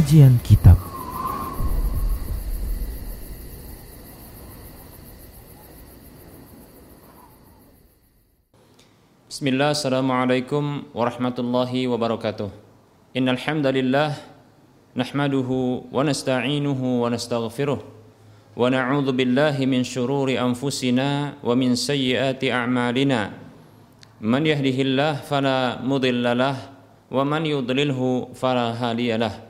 Kajian Kitab. Bismillah, Assalamualaikum warahmatullahi wabarakatuh. Innal hamdalillah Nahmaduhu wa nasta'inuhu wa nastaghfiruh Wa na'udhu billahi min syururi anfusina Wa min sayyiati a'malina. Man yahdihillah fala mudillalah Wa man yudlilhu fala hadiyalah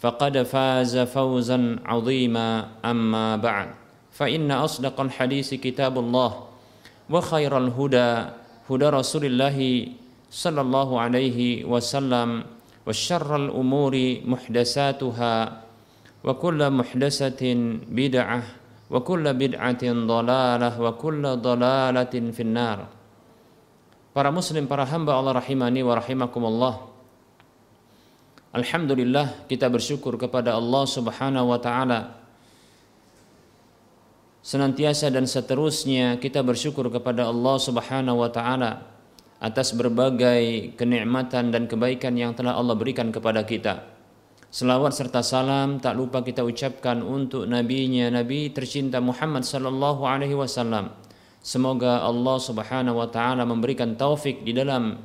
فقد فاز فوزا عظيما اما بعد فان اصدق الحديث كتاب الله وخير الهدى هدى رسول الله صلى الله عليه وسلم وشر الأمور محدثاتها وكل محدثة بدعة وكل بدعة ضلالة وكل ضلالة في النار Para muslim, para hamba Allah rahimani wa rahimakumullah Alhamdulillah kita bersyukur kepada Allah subhanahu wa ta'ala senantiasa dan seterusnya kita bersyukur kepada Allah Subhanahu wa taala atas berbagai kenikmatan dan kebaikan yang telah Allah berikan kepada kita. Selawat serta salam tak lupa kita ucapkan untuk nabinya Nabi tercinta Muhammad sallallahu alaihi wasallam. Semoga Allah Subhanahu wa taala memberikan taufik di dalam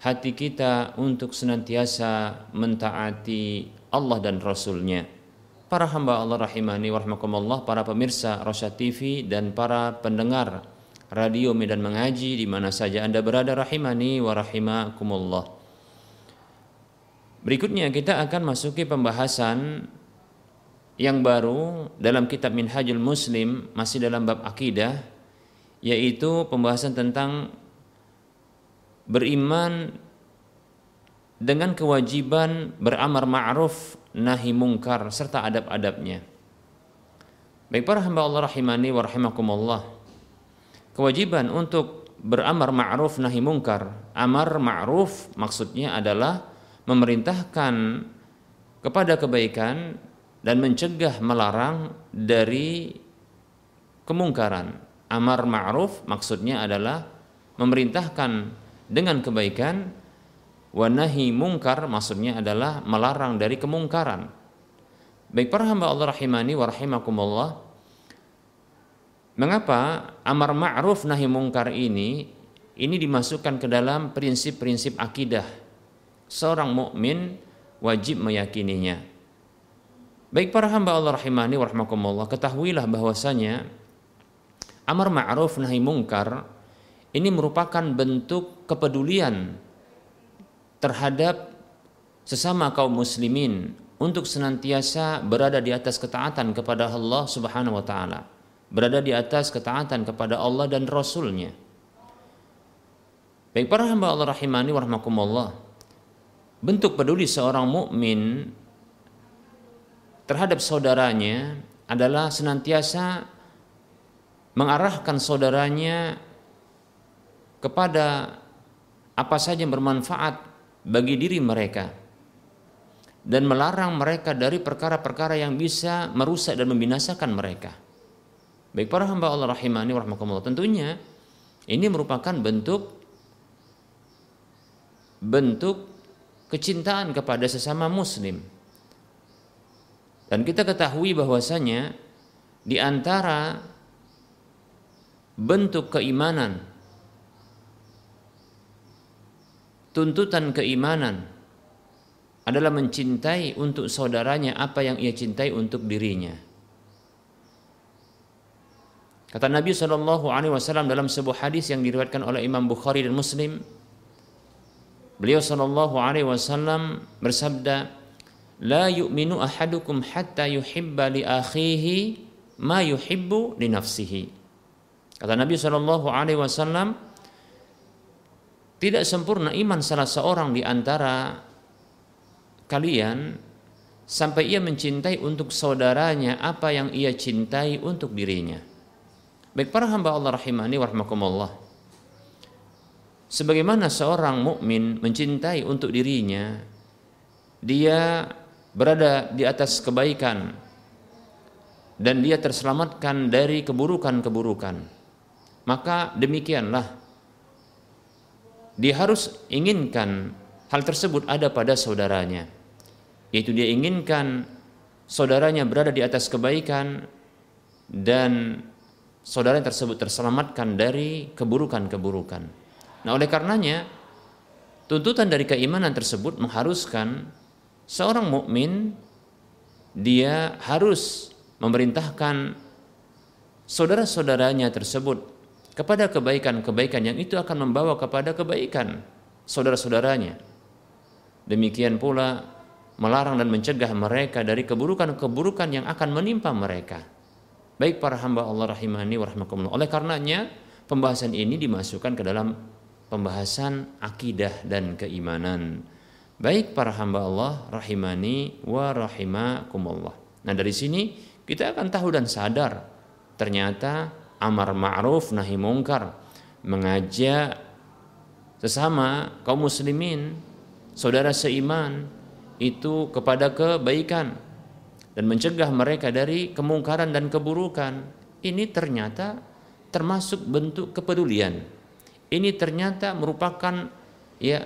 hati kita untuk senantiasa mentaati Allah dan Rasulnya. nya para hamba Allah rahimani warahmatullah, para pemirsa Rosyad TV dan para pendengar radio Medan Mengaji di mana saja Anda berada rahimani wa rahimakumullah. Berikutnya kita akan masuki pembahasan yang baru dalam kitab Minhajul Muslim masih dalam bab akidah yaitu pembahasan tentang beriman dengan kewajiban beramar ma'ruf nahi mungkar serta adab-adabnya. Baik para hamba Allah rahimani wa rahimakumullah. Kewajiban untuk beramar ma'ruf nahi mungkar. Amar ma'ruf maksudnya adalah memerintahkan kepada kebaikan dan mencegah melarang dari kemungkaran. Amar ma'ruf maksudnya adalah memerintahkan dengan kebaikan Wanahi mungkar maksudnya adalah melarang dari kemungkaran. Baik para hamba Allah rahimani wa rahimakumullah. Mengapa amar ma'ruf nahi mungkar ini ini dimasukkan ke dalam prinsip-prinsip akidah. Seorang mukmin wajib meyakininya. Baik para hamba Allah rahimani wa rahimakumullah, ketahuilah bahwasanya amar ma'ruf nahi mungkar ini merupakan bentuk kepedulian terhadap sesama kaum muslimin untuk senantiasa berada di atas ketaatan kepada Allah Subhanahu wa taala, berada di atas ketaatan kepada Allah dan Rasulnya. Baik para hamba Allah rahimani warahmatullah. Bentuk peduli seorang mukmin terhadap saudaranya adalah senantiasa mengarahkan saudaranya kepada apa saja yang bermanfaat bagi diri mereka dan melarang mereka dari perkara-perkara yang bisa merusak dan membinasakan mereka. Baik para hamba Allah rahimani warahmatullah tentunya ini merupakan bentuk bentuk kecintaan kepada sesama muslim. Dan kita ketahui bahwasanya di antara bentuk keimanan tuntutan keimanan adalah mencintai untuk saudaranya apa yang ia cintai untuk dirinya. Kata Nabi Shallallahu Alaihi Wasallam dalam sebuah hadis yang diriwayatkan oleh Imam Bukhari dan Muslim, beliau Shallallahu Alaihi Wasallam bersabda, "La yu'minu ahadukum hatta yuhibba li akhihi ma yuhibbu li nafsihi." Kata Nabi Shallallahu Alaihi Wasallam, tidak sempurna iman salah seorang di antara kalian sampai ia mencintai untuk saudaranya apa yang ia cintai untuk dirinya. Baik para hamba Allah rahimani warahmatullah. Sebagaimana seorang mukmin mencintai untuk dirinya, dia berada di atas kebaikan dan dia terselamatkan dari keburukan-keburukan. Maka demikianlah dia harus inginkan hal tersebut ada pada saudaranya. Yaitu dia inginkan saudaranya berada di atas kebaikan dan saudara tersebut terselamatkan dari keburukan-keburukan. Nah, oleh karenanya tuntutan dari keimanan tersebut mengharuskan seorang mukmin dia harus memerintahkan saudara-saudaranya tersebut kepada kebaikan-kebaikan yang itu akan membawa kepada kebaikan saudara-saudaranya. Demikian pula melarang dan mencegah mereka dari keburukan-keburukan yang akan menimpa mereka. Baik para hamba Allah rahimani wa rahmakumullah. Oleh karenanya pembahasan ini dimasukkan ke dalam pembahasan akidah dan keimanan. Baik para hamba Allah rahimani wa rahimakumullah. Nah dari sini kita akan tahu dan sadar ternyata amar ma'ruf nahi mungkar mengajak sesama kaum muslimin saudara seiman itu kepada kebaikan dan mencegah mereka dari kemungkaran dan keburukan. Ini ternyata termasuk bentuk kepedulian. Ini ternyata merupakan ya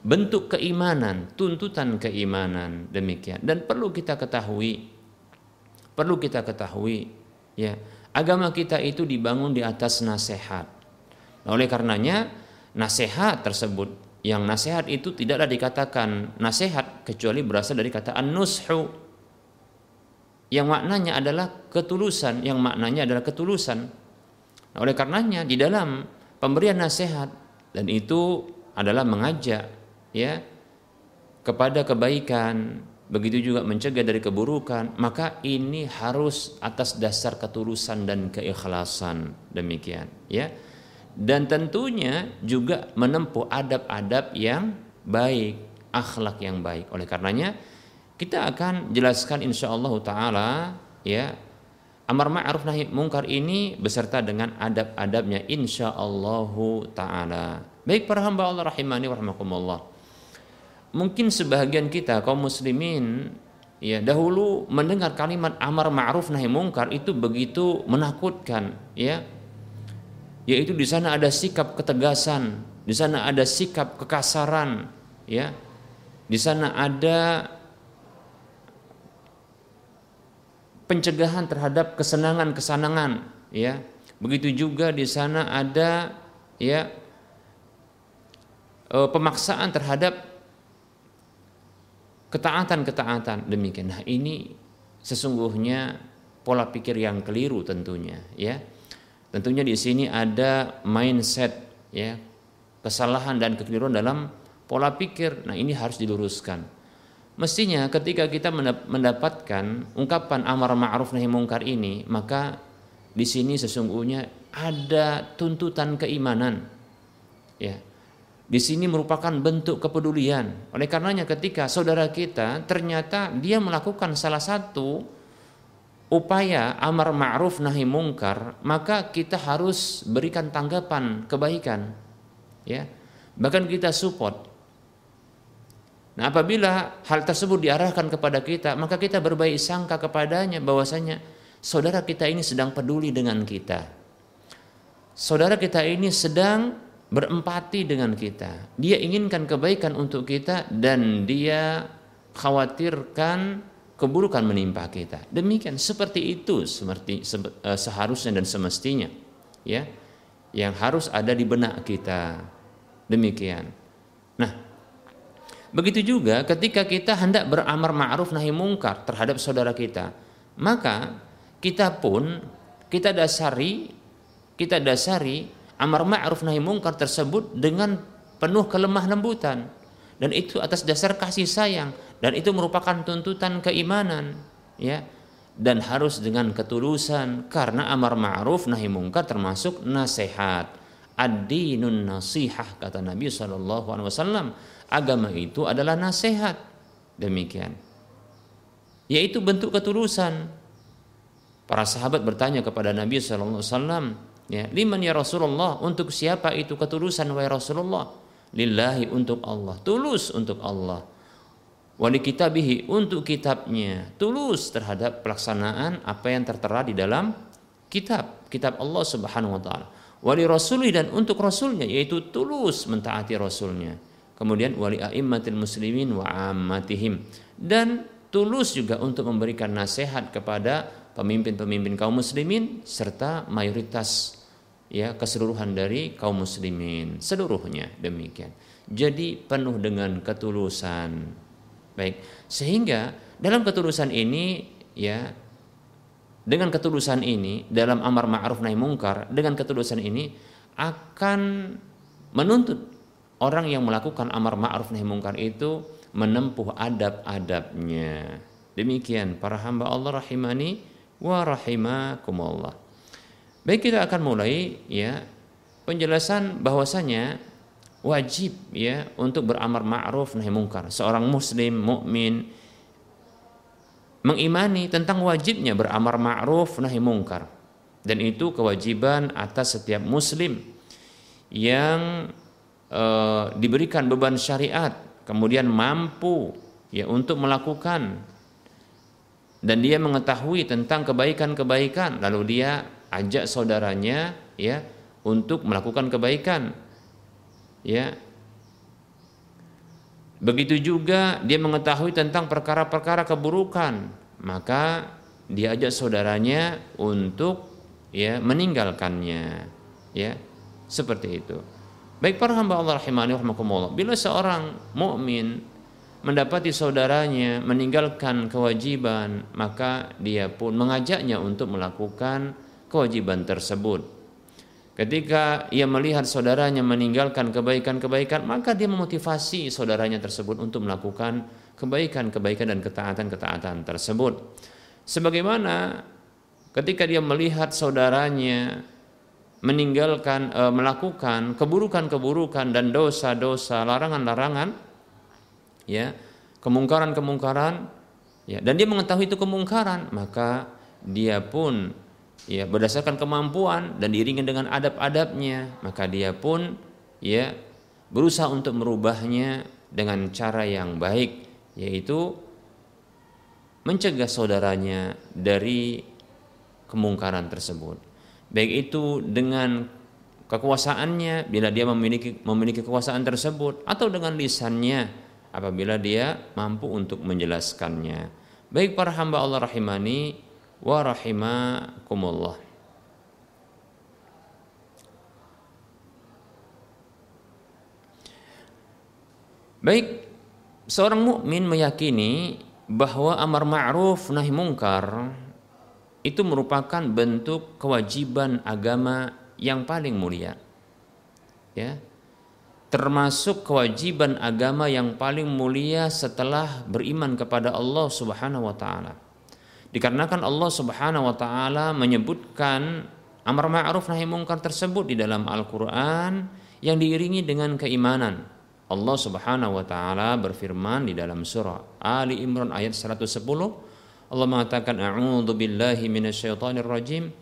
bentuk keimanan, tuntutan keimanan demikian. Dan perlu kita ketahui, perlu kita ketahui ya, agama kita itu dibangun di atas nasihat. Nah, oleh karenanya nasihat tersebut yang nasihat itu tidaklah dikatakan nasihat kecuali berasal dari kata an-nushu yang maknanya adalah ketulusan, yang maknanya adalah ketulusan. Nah, oleh karenanya di dalam pemberian nasihat dan itu adalah mengajak ya kepada kebaikan, begitu juga mencegah dari keburukan, maka ini harus atas dasar ketulusan dan keikhlasan demikian ya. Dan tentunya juga menempuh adab-adab yang baik, akhlak yang baik. Oleh karenanya kita akan jelaskan insya Allah taala ya amar ma'ruf nahi mungkar ini beserta dengan adab-adabnya insya Allah taala. Baik para hamba Allah rahimani warahmatullah. Mungkin sebagian kita kaum muslimin ya dahulu mendengar kalimat amar ma'ruf nahi mungkar itu begitu menakutkan ya. Yaitu di sana ada sikap ketegasan di sana ada sikap kekasaran ya. Di sana ada pencegahan terhadap kesenangan-kesenangan ya. Begitu juga di sana ada ya eh, pemaksaan terhadap ketaatan-ketaatan. Demikian. Nah ini sesungguhnya pola pikir yang keliru tentunya ya. Tentunya di sini ada mindset ya. Kesalahan dan kekeliruan dalam pola pikir. Nah ini harus diluruskan. Mestinya ketika kita mendapatkan ungkapan amar ma'ruf nahi mungkar ini, maka di sini sesungguhnya ada tuntutan keimanan. Ya. Di sini merupakan bentuk kepedulian. Oleh karenanya ketika saudara kita ternyata dia melakukan salah satu upaya amar ma'ruf nahi mungkar, maka kita harus berikan tanggapan kebaikan. Ya. Bahkan kita support Nah, apabila hal tersebut diarahkan kepada kita, maka kita berbaik sangka kepadanya bahwasanya saudara kita ini sedang peduli dengan kita. Saudara kita ini sedang berempati dengan kita. Dia inginkan kebaikan untuk kita dan dia khawatirkan keburukan menimpa kita. Demikian seperti itu seperti eh, seharusnya dan semestinya, ya. Yang harus ada di benak kita. Demikian. Nah, Begitu juga ketika kita hendak beramar ma'ruf nahi mungkar terhadap saudara kita, maka kita pun kita dasari kita dasari amar ma'ruf nahi mungkar tersebut dengan penuh kelemah lembutan. Dan itu atas dasar kasih sayang. Dan itu merupakan tuntutan keimanan ya. Dan harus dengan ketulusan. Karena amar ma'ruf nahi mungkar termasuk nasihat. Ad-dinun nasihah kata Nabi saw agama itu adalah nasihat. Demikian. Yaitu bentuk ketulusan. Para sahabat bertanya kepada Nabi saw ya liman ya Rasulullah untuk siapa itu ketulusan wahai Rasulullah? Lillahi untuk Allah. Tulus untuk Allah. Wali kitabihi untuk kitabnya. Tulus terhadap pelaksanaan apa yang tertera di dalam kitab kitab Allah Subhanahu wa taala. Wali rasuli dan untuk rasulnya yaitu tulus mentaati rasulnya. Kemudian wali aimmatil muslimin wa ammatihim. Dan tulus juga untuk memberikan nasihat kepada pemimpin-pemimpin kaum muslimin serta mayoritas ya keseluruhan dari kaum muslimin seluruhnya demikian. Jadi penuh dengan ketulusan. Baik, sehingga dalam ketulusan ini ya dengan ketulusan ini dalam amar ma'ruf nahi mungkar dengan ketulusan ini akan menuntut orang yang melakukan amar ma'ruf nahi mungkar itu menempuh adab-adabnya. Demikian para hamba Allah rahimani wa rahimakumullah. Baik kita akan mulai ya penjelasan bahwasanya wajib ya untuk beramar ma'ruf nahi mungkar. Seorang muslim mukmin mengimani tentang wajibnya beramar ma'ruf nahi mungkar. Dan itu kewajiban atas setiap muslim yang e, diberikan beban syariat kemudian mampu ya untuk melakukan dan dia mengetahui tentang kebaikan-kebaikan lalu dia ajak saudaranya ya untuk melakukan kebaikan. Ya. Begitu juga dia mengetahui tentang perkara-perkara keburukan maka dia ajak saudaranya untuk ya meninggalkannya. Ya seperti itu. Baik para hamba Allah rahimani rahimakumullah. Bila seorang mukmin mendapati saudaranya meninggalkan kewajiban maka dia pun mengajaknya untuk melakukan kewajiban tersebut. Ketika ia melihat saudaranya meninggalkan kebaikan-kebaikan, maka dia memotivasi saudaranya tersebut untuk melakukan kebaikan-kebaikan dan ketaatan-ketaatan tersebut. Sebagaimana ketika dia melihat saudaranya meninggalkan e, melakukan keburukan-keburukan dan dosa-dosa, larangan-larangan, ya, kemungkaran-kemungkaran, ya, dan dia mengetahui itu kemungkaran, maka dia pun ya berdasarkan kemampuan dan diiringi dengan adab-adabnya maka dia pun ya berusaha untuk merubahnya dengan cara yang baik yaitu mencegah saudaranya dari kemungkaran tersebut. Baik itu dengan kekuasaannya bila dia memiliki memiliki kekuasaan tersebut atau dengan lisannya apabila dia mampu untuk menjelaskannya. Baik para hamba Allah rahimani wa rahimakumullah. Baik, seorang mukmin meyakini bahwa amar ma'ruf nahi mungkar itu merupakan bentuk kewajiban agama yang paling mulia. Ya. Termasuk kewajiban agama yang paling mulia setelah beriman kepada Allah Subhanahu wa taala. Dikarenakan Allah Subhanahu wa taala menyebutkan amar ma'ruf nahi mungkar tersebut di dalam Al-Qur'an yang diiringi dengan keimanan. Allah Subhanahu wa taala berfirman di dalam surah Ali Imran ayat 110 Allah mengatakan a'udzu billahi minasyaitonir rajim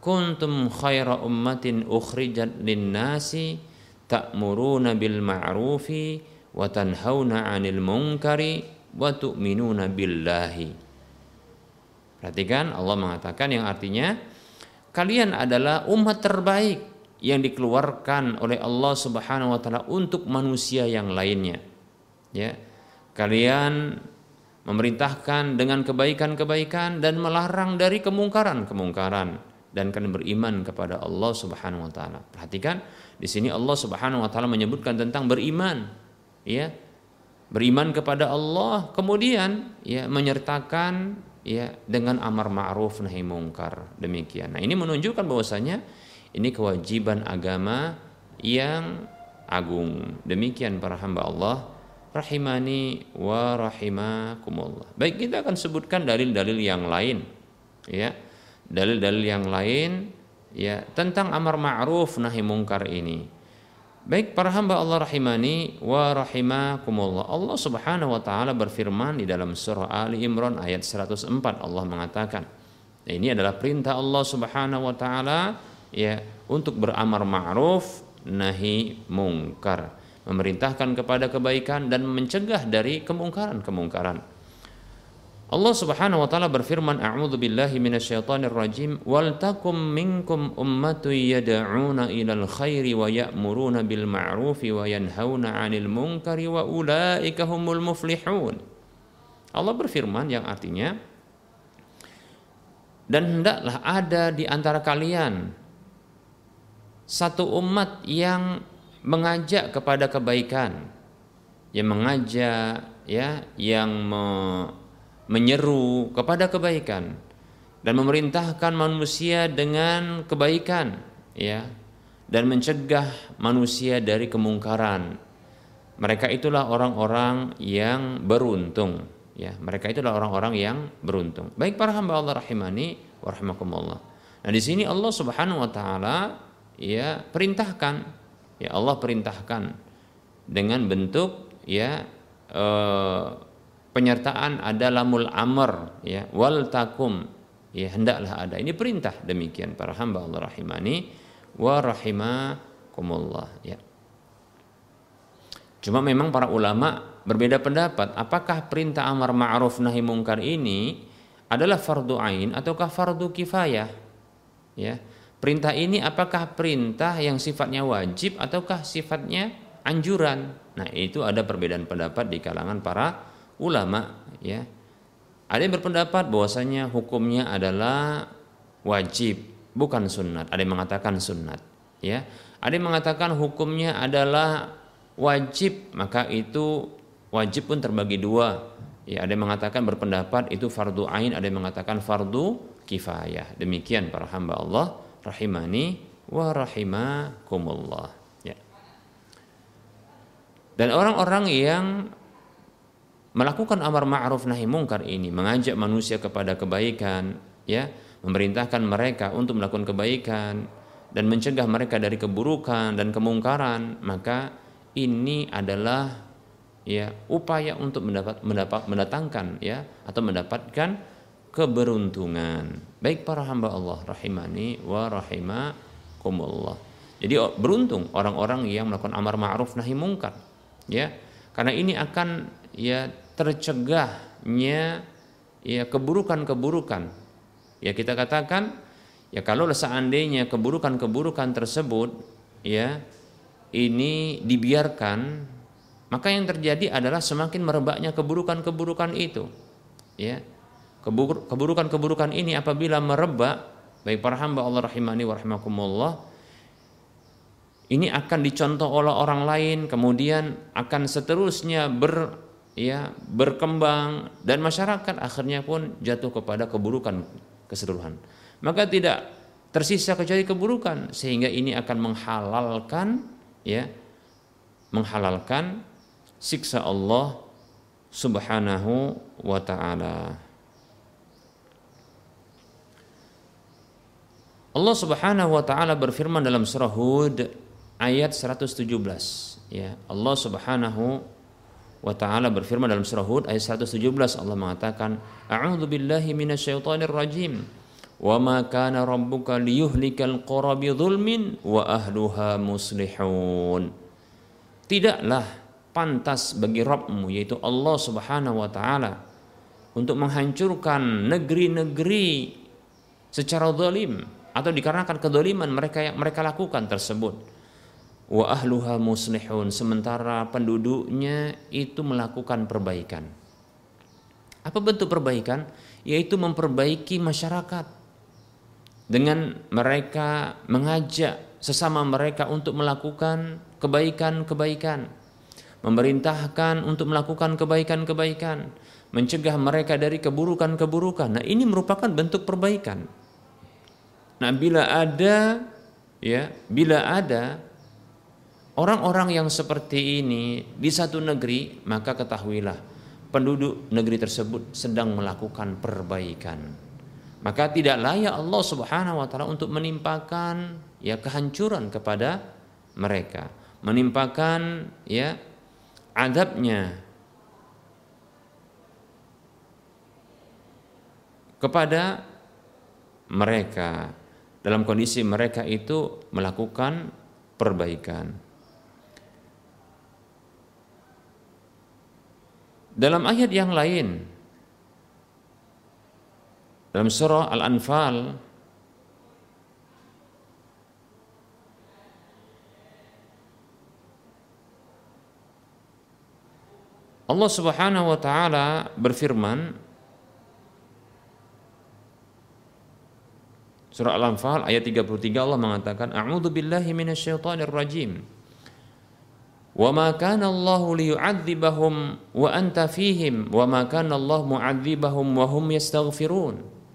kuntum khaira ummatin ukhrijat lin-nasi ta'muruna bil ma'rufi wa tanhauna 'anil munkari wa tu'minuna billahi Perhatikan Allah mengatakan yang artinya kalian adalah umat terbaik yang dikeluarkan oleh Allah Subhanahu wa taala untuk manusia yang lainnya. Ya. Kalian memerintahkan dengan kebaikan-kebaikan dan melarang dari kemungkaran-kemungkaran dan kalian beriman kepada Allah Subhanahu wa taala. Perhatikan di sini Allah Subhanahu wa taala menyebutkan tentang beriman, ya. Beriman kepada Allah kemudian ya menyertakan ya dengan amar ma'ruf nahi mungkar demikian. Nah, ini menunjukkan bahwasanya ini kewajiban agama yang agung. Demikian para hamba Allah rahimani wa rahimakumullah. Baik, kita akan sebutkan dalil-dalil yang lain. Ya. Dalil-dalil yang lain ya tentang amar ma'ruf nahi mungkar ini. Baik para hamba Allah rahimani wa rahimakumullah. Allah Subhanahu wa taala berfirman di dalam surah Ali Imran ayat 104 Allah mengatakan. Ini adalah perintah Allah Subhanahu wa taala ya untuk beramar ma'ruf nahi mungkar, memerintahkan kepada kebaikan dan mencegah dari kemungkaran-kemungkaran. Allah Subhanahu wa taala berfirman, "A'udzu billahi minasyaitonir rajim. Wal takum minkum ummatun yad'una ilal khairi wa ya'muruna bil ma'rufi wa yanhauna 'anil munkari wa ulaika humul muflihun." Allah berfirman yang artinya dan hendaklah ada di antara kalian satu umat yang mengajak kepada kebaikan, yang mengajak ya, yang me menyeru kepada kebaikan dan memerintahkan manusia dengan kebaikan ya dan mencegah manusia dari kemungkaran. Mereka itulah orang-orang yang beruntung ya. Mereka itulah orang-orang yang beruntung. Baik para hamba Allah rahimani warahmatullah nah di sini Allah Subhanahu wa taala ya perintahkan ya Allah perintahkan dengan bentuk ya eh, penyertaan ada lamul amr ya. Wal takum. Ya hendaklah ada. Ini perintah demikian para hamba Allah rahimani wa rahimakumullah ya. Cuma memang para ulama berbeda pendapat. Apakah perintah amar ma'ruf nahi mungkar ini adalah fardu ain ataukah fardu kifayah? Ya. Perintah ini apakah perintah yang sifatnya wajib ataukah sifatnya anjuran? Nah itu ada perbedaan pendapat di kalangan para ulama ya. Ada yang berpendapat bahwasanya hukumnya adalah wajib bukan sunat ada yang mengatakan sunat ya. Ada yang mengatakan hukumnya adalah wajib maka itu wajib pun terbagi dua ya. Ada yang mengatakan berpendapat itu fardu ain ada yang mengatakan fardu kifayah. Demikian para hamba Allah rahimani wa rahimakumullah ya. Dan orang-orang yang melakukan amar ma'ruf nahi mungkar ini mengajak manusia kepada kebaikan ya memerintahkan mereka untuk melakukan kebaikan dan mencegah mereka dari keburukan dan kemungkaran maka ini adalah ya upaya untuk mendapat mendapat mendatangkan ya atau mendapatkan keberuntungan. Baik para hamba Allah rahimani wa rahimakumullah. Jadi beruntung orang-orang yang melakukan amar ma'ruf nahi mungkar ya. Karena ini akan ya tercegahnya ya keburukan-keburukan. Ya kita katakan ya kalau seandainya keburukan-keburukan tersebut ya ini dibiarkan maka yang terjadi adalah semakin merebaknya keburukan-keburukan itu. Ya. Keburukan-keburukan ini apabila merebak baik para hamba Allah rahimani wa ini akan dicontoh oleh orang lain kemudian akan seterusnya ber ya berkembang dan masyarakat akhirnya pun jatuh kepada keburukan keseluruhan. Maka tidak tersisa kecuali keburukan sehingga ini akan menghalalkan ya menghalalkan siksa Allah Subhanahu wa taala. Allah Subhanahu wa taala berfirman dalam surah Hud ayat 117 ya. Allah Subhanahu wa taala berfirman dalam surah Hud ayat 117 Allah mengatakan a'udzu billahi minasyaitonir rajim. Wa ma kana rabbuka liyuhlikal qura bidzulmin wa ahluha muslihun. Tidaklah pantas bagi Rabbmu yaitu Allah Subhanahu wa taala untuk menghancurkan negeri-negeri secara zalim atau dikarenakan kedoliman mereka yang mereka lakukan tersebut wa ahluha muslihun sementara penduduknya itu melakukan perbaikan. Apa bentuk perbaikan? Yaitu memperbaiki masyarakat dengan mereka mengajak sesama mereka untuk melakukan kebaikan-kebaikan, memerintahkan untuk melakukan kebaikan-kebaikan, mencegah mereka dari keburukan-keburukan. Nah, ini merupakan bentuk perbaikan. Nah, bila ada ya, bila ada orang-orang yang seperti ini di satu negeri, maka ketahuilah penduduk negeri tersebut sedang melakukan perbaikan. Maka tidak layak Allah Subhanahu wa taala untuk menimpakan ya kehancuran kepada mereka, menimpakan ya adabnya kepada mereka dalam kondisi mereka itu melakukan perbaikan. Dalam ayat yang lain dalam surah Al-Anfal Allah Subhanahu wa taala berfirman Surah Al-Anfal ayat 33 Allah mengatakan A'udzu billahi minasyaitonir rajim. Wa ma kana Allah liyu'adzibahum wa anta fihim wa ma kana Allah.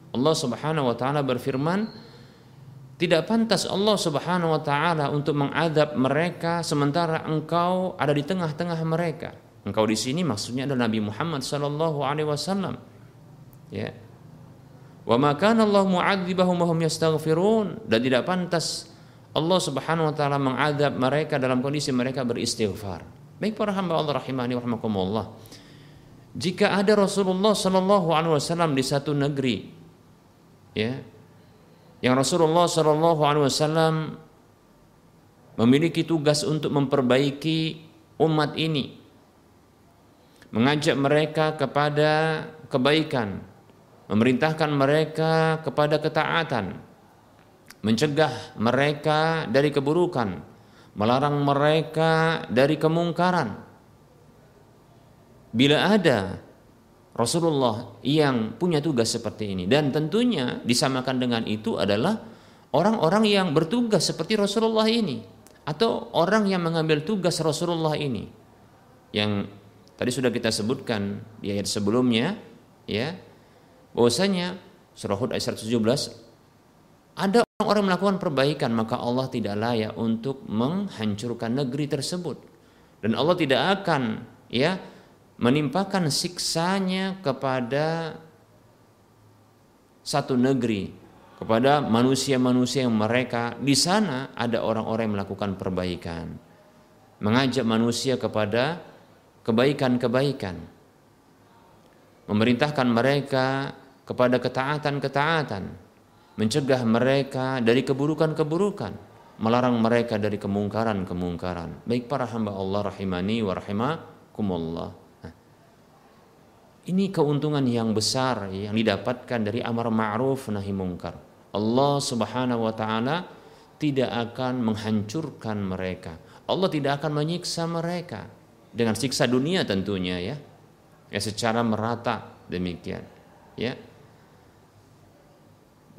Allah Subhanahu wa taala berfirman tidak pantas Allah Subhanahu wa taala untuk mengadab mereka sementara engkau ada di tengah-tengah mereka. Engkau di sini maksudnya adalah Nabi Muhammad sallallahu alaihi wasallam. Ya, Wa ma kana Allah mu'adzibahum wa hum yastaghfirun dan tidak pantas Allah Subhanahu wa taala mengadab mereka dalam kondisi mereka beristighfar. Baik para hamba Allah rahimani wa rahmakumullah. Jika ada Rasulullah sallallahu alaihi wasallam di satu negeri ya yang Rasulullah sallallahu alaihi wasallam memiliki tugas untuk memperbaiki umat ini mengajak mereka kepada kebaikan memerintahkan mereka kepada ketaatan, mencegah mereka dari keburukan, melarang mereka dari kemungkaran. Bila ada Rasulullah yang punya tugas seperti ini dan tentunya disamakan dengan itu adalah orang-orang yang bertugas seperti Rasulullah ini atau orang yang mengambil tugas Rasulullah ini yang tadi sudah kita sebutkan di ayat sebelumnya ya bahwasanya surah Hud ayat 117 ada orang-orang melakukan perbaikan maka Allah tidak layak untuk menghancurkan negeri tersebut. Dan Allah tidak akan ya menimpakan siksanya kepada satu negeri kepada manusia-manusia yang mereka di sana ada orang-orang yang melakukan perbaikan. Mengajak manusia kepada kebaikan-kebaikan. Memerintahkan mereka kepada ketaatan-ketaatan, mencegah mereka dari keburukan-keburukan, melarang mereka dari kemungkaran-kemungkaran. Baik para hamba Allah rahimani wa rahimakumullah. Nah, ini keuntungan yang besar yang didapatkan dari amar ma'ruf nahi mungkar. Allah Subhanahu wa taala tidak akan menghancurkan mereka. Allah tidak akan menyiksa mereka dengan siksa dunia tentunya ya ya secara merata demikian ya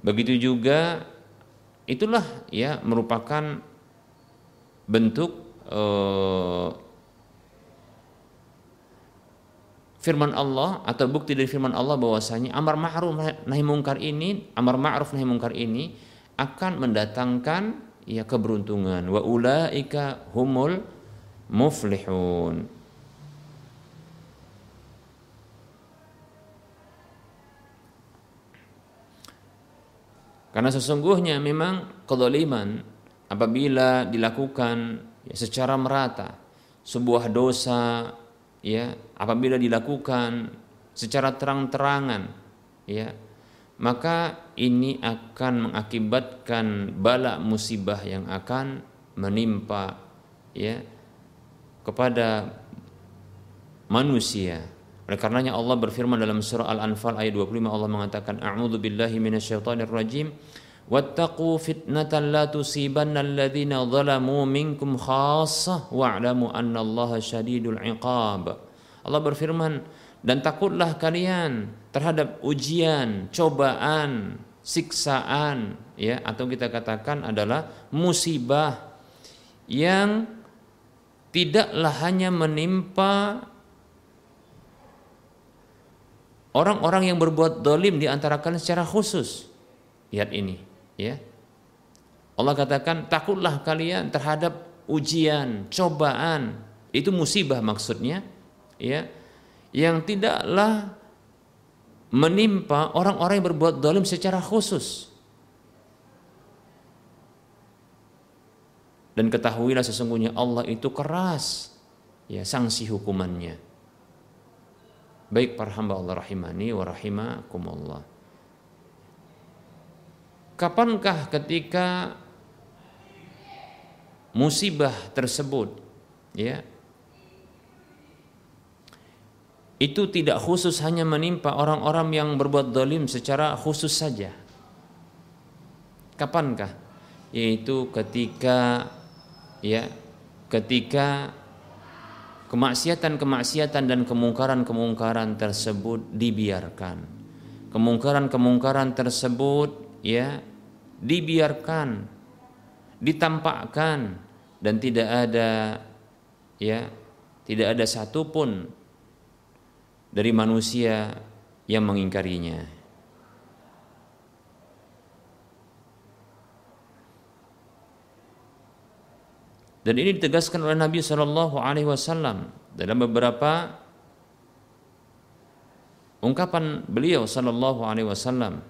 begitu juga itulah ya merupakan bentuk uh, firman Allah atau bukti dari firman Allah bahwasanya amar ma'ruf nahi mungkar ini amar ma'ruf nahi mungkar ini akan mendatangkan ya keberuntungan. Wa ulaika humul muflihun Karena sesungguhnya memang kedoliman apabila dilakukan ya, secara merata sebuah dosa ya apabila dilakukan secara terang-terangan ya maka ini akan mengakibatkan bala musibah yang akan menimpa ya kepada manusia oleh karenanya Allah berfirman dalam surah Al-Anfal ayat 25 Allah mengatakan A'udzu billahi minasyaitonir rajim wattaqu fitnatan la tusibanna alladhina zalamu minkum khassah wa'lamu annallaha syadidul iqab. Allah berfirman dan takutlah kalian terhadap ujian, cobaan, siksaan ya atau kita katakan adalah musibah yang tidaklah hanya menimpa orang-orang yang berbuat dolim di antara kalian secara khusus. Lihat ini, ya. Allah katakan takutlah kalian terhadap ujian, cobaan, itu musibah maksudnya, ya, yang tidaklah menimpa orang-orang yang berbuat dolim secara khusus. Dan ketahuilah sesungguhnya Allah itu keras ya sanksi hukumannya. Baik para hamba Allah rahimani wa rahimakumullah. Kapankah ketika musibah tersebut ya itu tidak khusus hanya menimpa orang-orang yang berbuat dolim secara khusus saja. Kapankah? Yaitu ketika ya ketika kemaksiatan-kemaksiatan dan kemungkaran-kemungkaran tersebut dibiarkan. Kemungkaran-kemungkaran tersebut ya dibiarkan, ditampakkan dan tidak ada ya tidak ada satupun dari manusia yang mengingkarinya. Dan ini ditegaskan oleh Nabi Shallallahu Alaihi Wasallam dalam beberapa ungkapan beliau Shallallahu Alaihi Wasallam.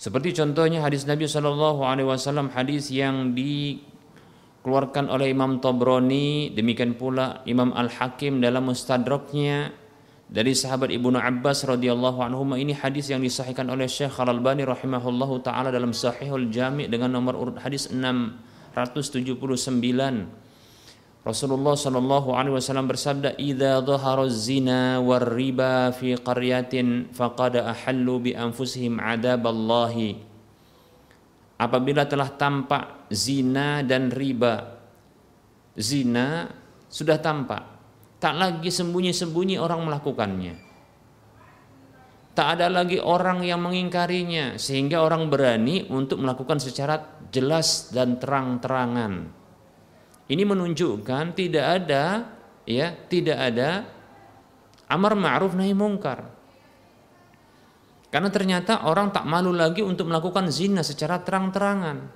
Seperti contohnya hadis Nabi Shallallahu Alaihi Wasallam hadis yang dikeluarkan oleh Imam Tobroni demikian pula Imam Al Hakim dalam Mustadraknya dari sahabat Ibnu Abbas radhiyallahu anhu ini hadis yang disahihkan oleh Syekh Al Albani rahimahullahu taala dalam Sahihul Jami dengan nomor urut hadis 679 Rasulullah Shallallahu Alaihi Wasallam bersabda, "Idza dhahara zina war riba fi qaryatin faqad ahallu bi anfusihim adaballahi." Apabila telah tampak zina dan riba, zina sudah tampak, tak lagi sembunyi-sembunyi orang melakukannya. Tak ada lagi orang yang mengingkarinya sehingga orang berani untuk melakukan secara jelas dan terang-terangan ini menunjukkan tidak ada ya, tidak ada amar ma'ruf nahi mungkar. Karena ternyata orang tak malu lagi untuk melakukan zina secara terang-terangan.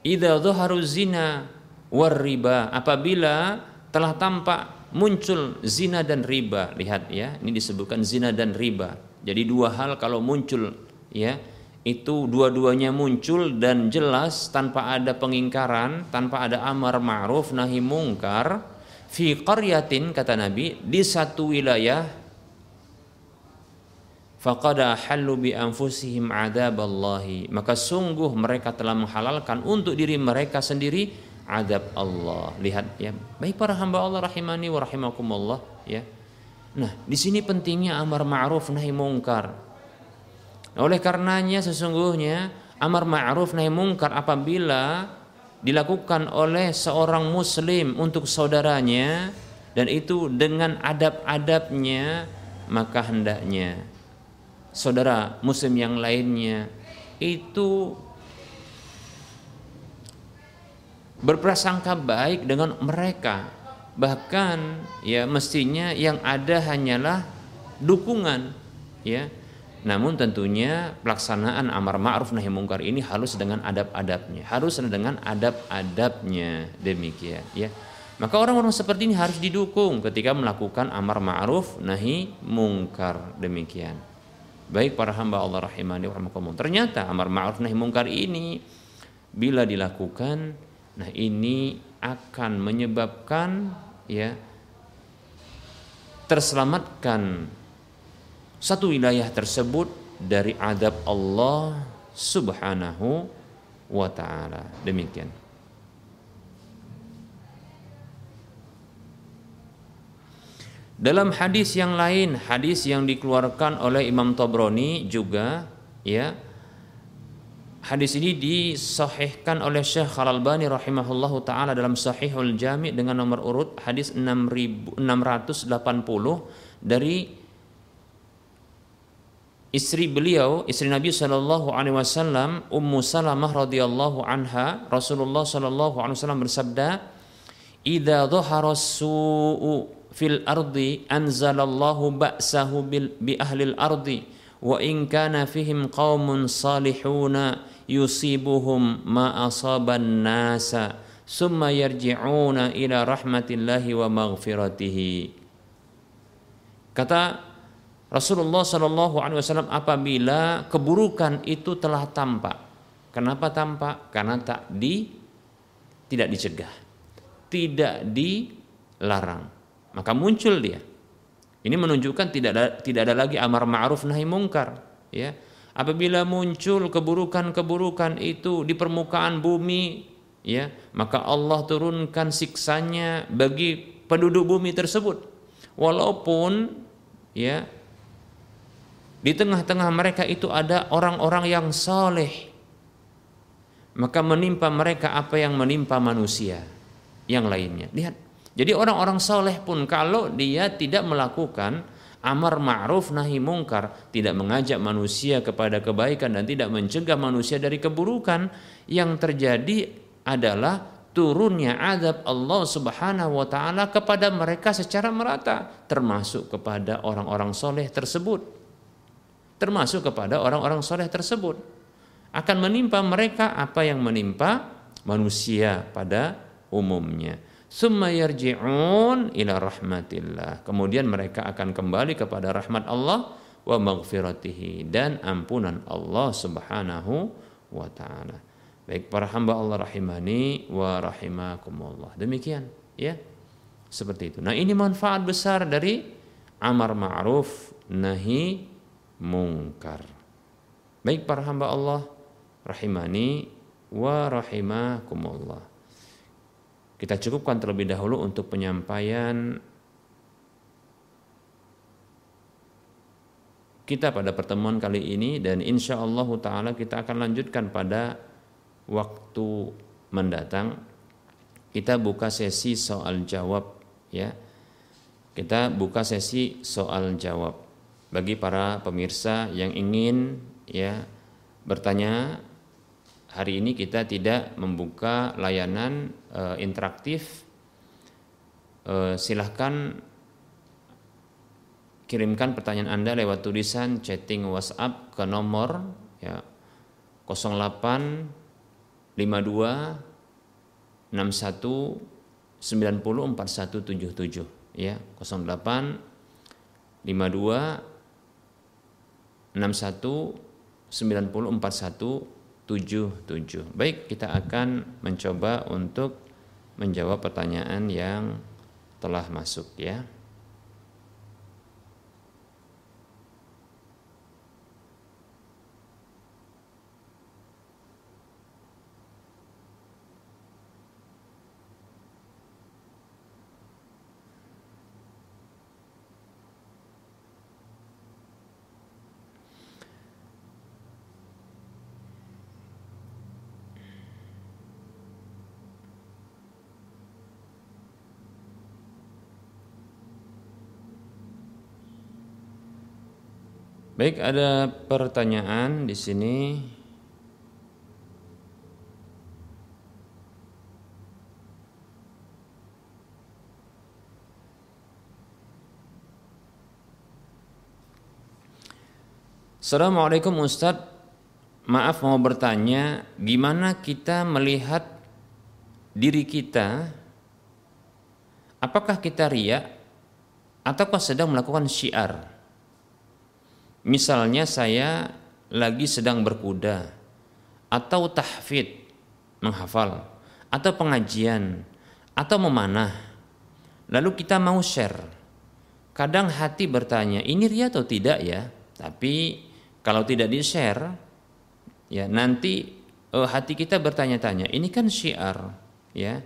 Idza dhaharu zina war riba apabila telah tampak muncul zina dan riba. Lihat ya, ini disebutkan zina dan riba. Jadi dua hal kalau muncul ya, itu dua-duanya muncul dan jelas tanpa ada pengingkaran, tanpa ada amar ma'ruf nahi mungkar fi qaryatin kata Nabi di satu wilayah faqad halu bi anfusihim adaballahi maka sungguh mereka telah menghalalkan untuk diri mereka sendiri adab Allah. Lihat ya. Baik para hamba Allah rahimani wa rahimakumullah ya. Nah di sini pentingnya amar ma'ruf nahi mungkar. Oleh karenanya sesungguhnya amar ma'ruf nahi mungkar apabila dilakukan oleh seorang muslim untuk saudaranya dan itu dengan adab-adabnya maka hendaknya saudara muslim yang lainnya itu berprasangka baik dengan mereka. Bahkan ya mestinya yang ada hanyalah dukungan ya. Namun tentunya pelaksanaan amar ma'ruf nahi mungkar ini harus dengan adab-adabnya, harus dengan adab-adabnya. Demikian ya. Maka orang-orang seperti ini harus didukung ketika melakukan amar ma'ruf nahi mungkar. Demikian. Baik para hamba Allah rahimani wa Ternyata amar ma'ruf nahi mungkar ini bila dilakukan nah ini akan menyebabkan ya terselamatkan satu wilayah tersebut dari adab Allah Subhanahu wa taala. Demikian. Dalam hadis yang lain, hadis yang dikeluarkan oleh Imam Tabrani juga ya. Hadis ini disahihkan oleh Syekh Al-Albani rahimahullahu taala dalam Sahihul Jami dengan nomor urut hadis 6680 dari istri beliau, istri Nabi Shallallahu Alaihi Wasallam, Ummu Salamah radhiyallahu anha, Rasulullah Shallallahu Alaihi Wasallam bersabda, "Ida dhahara su'u fil ardi anzalallahu ba'sahu bil, bi ahlil ardi wa in kana fihim qaumun salihuna yusibuhum ma asaban nasa summa yarji'una ila rahmatillahi wa kata Rasulullah Shallallahu Alaihi Wasallam apabila keburukan itu telah tampak. Kenapa tampak? Karena tak di tidak dicegah tidak dilarang. Maka muncul dia. Ini menunjukkan tidak ada tidak ada lagi amar ma'ruf nahi mungkar, ya. Apabila muncul keburukan-keburukan itu di permukaan bumi, ya, maka Allah turunkan siksanya bagi penduduk bumi tersebut. Walaupun ya di tengah-tengah mereka itu ada orang-orang yang saleh, maka menimpa mereka apa yang menimpa manusia yang lainnya. Lihat jadi orang-orang soleh pun kalau dia tidak melakukan amar ma'ruf nahi mungkar, tidak mengajak manusia kepada kebaikan dan tidak mencegah manusia dari keburukan, yang terjadi adalah turunnya adab Allah Subhanahu wa taala kepada mereka secara merata, termasuk kepada orang-orang soleh tersebut. Termasuk kepada orang-orang soleh tersebut. Akan menimpa mereka apa yang menimpa manusia pada umumnya summa yarji'un ila rahmatillah. Kemudian mereka akan kembali kepada rahmat Allah wa maghfiratihi dan ampunan Allah Subhanahu wa taala. Baik para hamba Allah rahimani wa rahimakumullah. Demikian ya. Seperti itu. Nah, ini manfaat besar dari amar ma'ruf nahi mungkar. Baik para hamba Allah rahimani wa rahimakumullah. Kita cukupkan terlebih dahulu untuk penyampaian kita pada pertemuan kali ini dan insya Allah taala kita akan lanjutkan pada waktu mendatang. Kita buka sesi soal jawab ya. Kita buka sesi soal jawab bagi para pemirsa yang ingin ya bertanya hari ini kita tidak membuka layanan e, interaktif. E, silahkan kirimkan pertanyaan Anda lewat tulisan chatting WhatsApp ke nomor ya 08 52 61 90 4177 ya 08 52 61 90 41 77. Baik, kita akan mencoba untuk menjawab pertanyaan yang telah masuk ya. Baik, ada pertanyaan di sini. Assalamualaikum Ustadz. Maaf mau bertanya Gimana kita melihat Diri kita? Apakah kita riak Ataukah sedang melakukan syiar Misalnya saya lagi sedang berkuda atau tahfid menghafal atau pengajian atau memanah. Lalu kita mau share. Kadang hati bertanya ini ria atau tidak ya? Tapi kalau tidak di share ya nanti uh, hati kita bertanya-tanya ini kan syiar ya.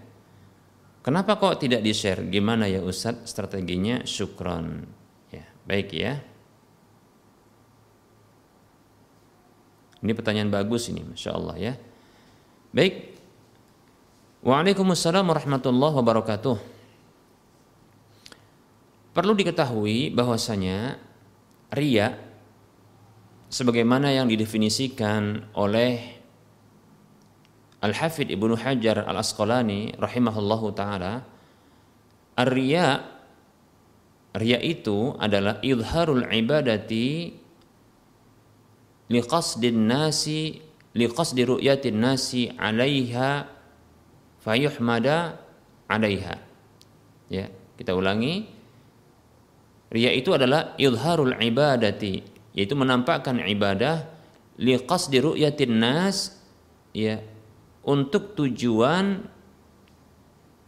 Kenapa kok tidak di share gimana ya Ustadz strateginya? Syukron. Ya baik ya Ini pertanyaan bagus ini, masya Allah ya. Baik. Waalaikumsalam warahmatullahi wabarakatuh. Perlu diketahui bahwasanya ria sebagaimana yang didefinisikan oleh Al-Hafidh Ibnu Hajar Al-Asqalani rahimahullahu taala, ar-riya ria itu adalah idharul ibadati liqasdin nasi liqasdi ru'yatin nasi 'alaiha fayuhmada 'alaiha. Ya, kita ulangi. Ria itu adalah idharul ibadati, yaitu menampakkan ibadah liqasdi ru'yatin nas ya untuk tujuan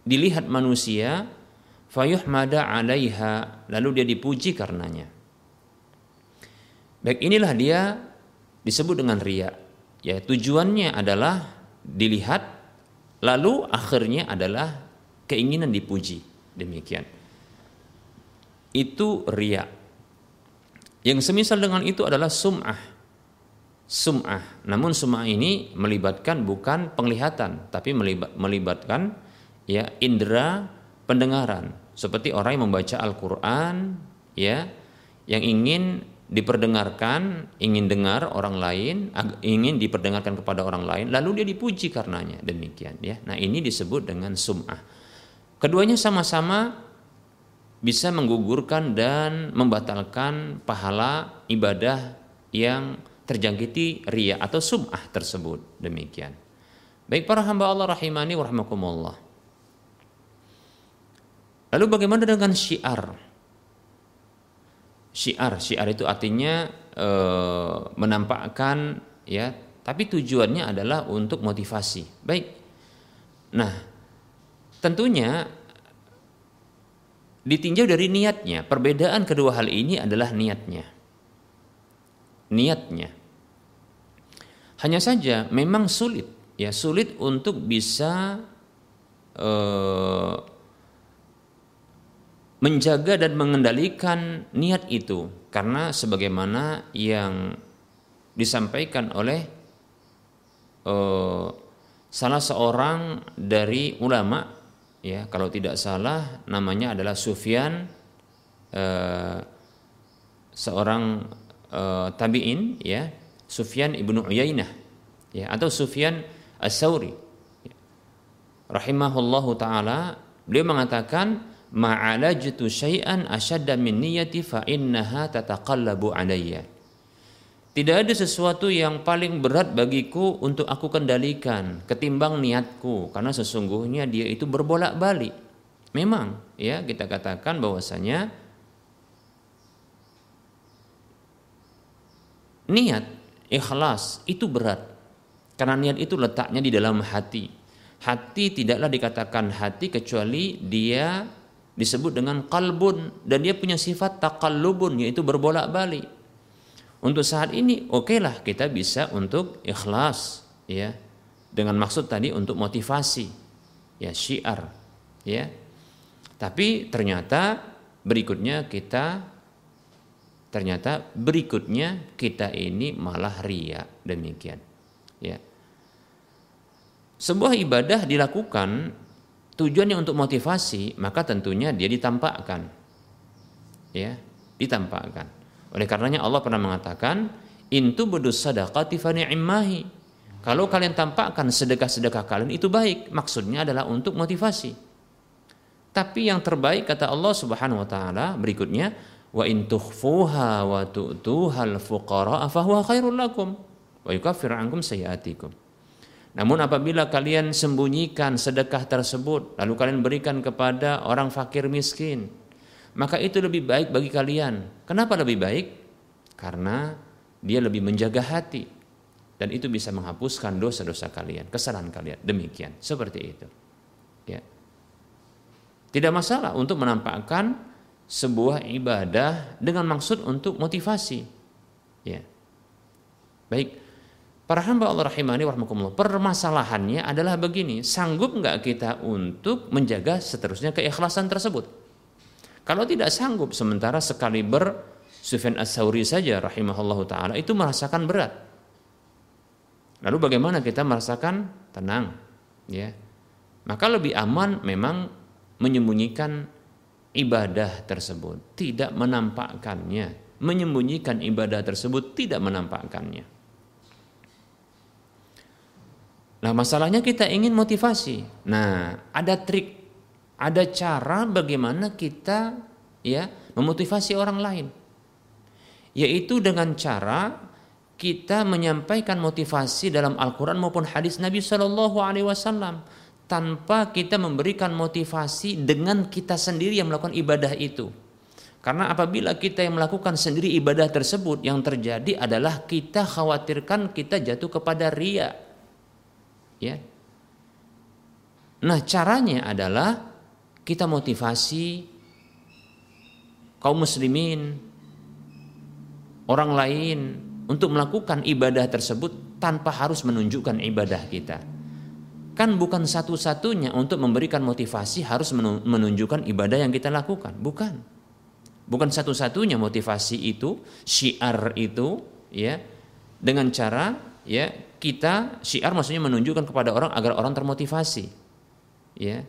dilihat manusia fayuhmada 'alaiha lalu dia dipuji karenanya. Baik inilah dia disebut dengan ria ya tujuannya adalah dilihat lalu akhirnya adalah keinginan dipuji. Demikian. Itu ria yang semisal dengan itu adalah sum'ah. Sum'ah. Namun sum'ah ini melibatkan bukan penglihatan tapi melibat, melibatkan ya indera pendengaran. Seperti orang yang membaca Al-Qur'an ya yang ingin diperdengarkan, ingin dengar orang lain, ingin diperdengarkan kepada orang lain, lalu dia dipuji karenanya. Demikian ya. Nah, ini disebut dengan sum'ah. Keduanya sama-sama bisa menggugurkan dan membatalkan pahala ibadah yang terjangkiti ria atau sum'ah tersebut. Demikian. Baik para hamba Allah rahimani wa Lalu bagaimana dengan syiar? Syiar. Syiar itu artinya e, menampakkan ya, tapi tujuannya adalah untuk motivasi. Baik. Nah, tentunya ditinjau dari niatnya. Perbedaan kedua hal ini adalah niatnya. Niatnya. Hanya saja memang sulit ya, sulit untuk bisa eh, menjaga dan mengendalikan niat itu karena sebagaimana yang disampaikan oleh uh, salah seorang dari ulama ya kalau tidak salah namanya adalah Sufyan uh, seorang uh, tabiin ya Sufyan ibnu Uyainah ya atau Sufyan as-Sauri ya. rahimahullahu taala beliau mengatakan ma'alajtu syai'an asyadda min niyati fa tataqallabu alayya. Tidak ada sesuatu yang paling berat bagiku untuk aku kendalikan ketimbang niatku karena sesungguhnya dia itu berbolak-balik. Memang ya kita katakan bahwasanya niat ikhlas itu berat karena niat itu letaknya di dalam hati. Hati tidaklah dikatakan hati kecuali dia disebut dengan kalbun dan dia punya sifat takallubun yaitu berbolak-balik. Untuk saat ini okelah okay kita bisa untuk ikhlas ya dengan maksud tadi untuk motivasi ya syiar ya. Tapi ternyata berikutnya kita ternyata berikutnya kita ini malah ria demikian ya. Sebuah ibadah dilakukan tujuannya untuk motivasi, maka tentunya dia ditampakkan. Ya, ditampakkan. Oleh karenanya Allah pernah mengatakan, "Intu bedus sadaqati fa Kalau kalian tampakkan sedekah-sedekah kalian itu baik, maksudnya adalah untuk motivasi. Tapi yang terbaik kata Allah Subhanahu wa taala berikutnya, wa in tukhfuha wa tu'tuhal fuqara fa huwa khairul lakum wa yukaffiru ankum sayiatikum. Namun apabila kalian sembunyikan sedekah tersebut lalu kalian berikan kepada orang fakir miskin, maka itu lebih baik bagi kalian. Kenapa lebih baik? Karena dia lebih menjaga hati dan itu bisa menghapuskan dosa-dosa kalian, kesalahan kalian. Demikian, seperti itu. Ya. Tidak masalah untuk menampakkan sebuah ibadah dengan maksud untuk motivasi. Ya. Baik, Para hamba Allah rahimani warahmatullah. Permasalahannya adalah begini, sanggup nggak kita untuk menjaga seterusnya keikhlasan tersebut? Kalau tidak sanggup, sementara sekali ber Sufyan As-Sauri saja rahimahullah taala itu merasakan berat. Lalu bagaimana kita merasakan tenang? Ya. Maka lebih aman memang menyembunyikan ibadah tersebut, tidak menampakkannya, menyembunyikan ibadah tersebut, tidak menampakkannya. Nah, masalahnya kita ingin motivasi. Nah, ada trik, ada cara bagaimana kita ya memotivasi orang lain. Yaitu dengan cara kita menyampaikan motivasi dalam Al-Quran maupun hadis Nabi Shallallahu Alaihi Wasallam tanpa kita memberikan motivasi dengan kita sendiri yang melakukan ibadah itu. Karena apabila kita yang melakukan sendiri ibadah tersebut yang terjadi adalah kita khawatirkan kita jatuh kepada ria. Ya. Nah, caranya adalah kita motivasi kaum muslimin orang lain untuk melakukan ibadah tersebut tanpa harus menunjukkan ibadah kita. Kan bukan satu-satunya untuk memberikan motivasi harus menunjukkan ibadah yang kita lakukan, bukan. Bukan satu-satunya motivasi itu, syiar itu ya dengan cara ya kita syiar maksudnya menunjukkan kepada orang agar orang termotivasi. Ya.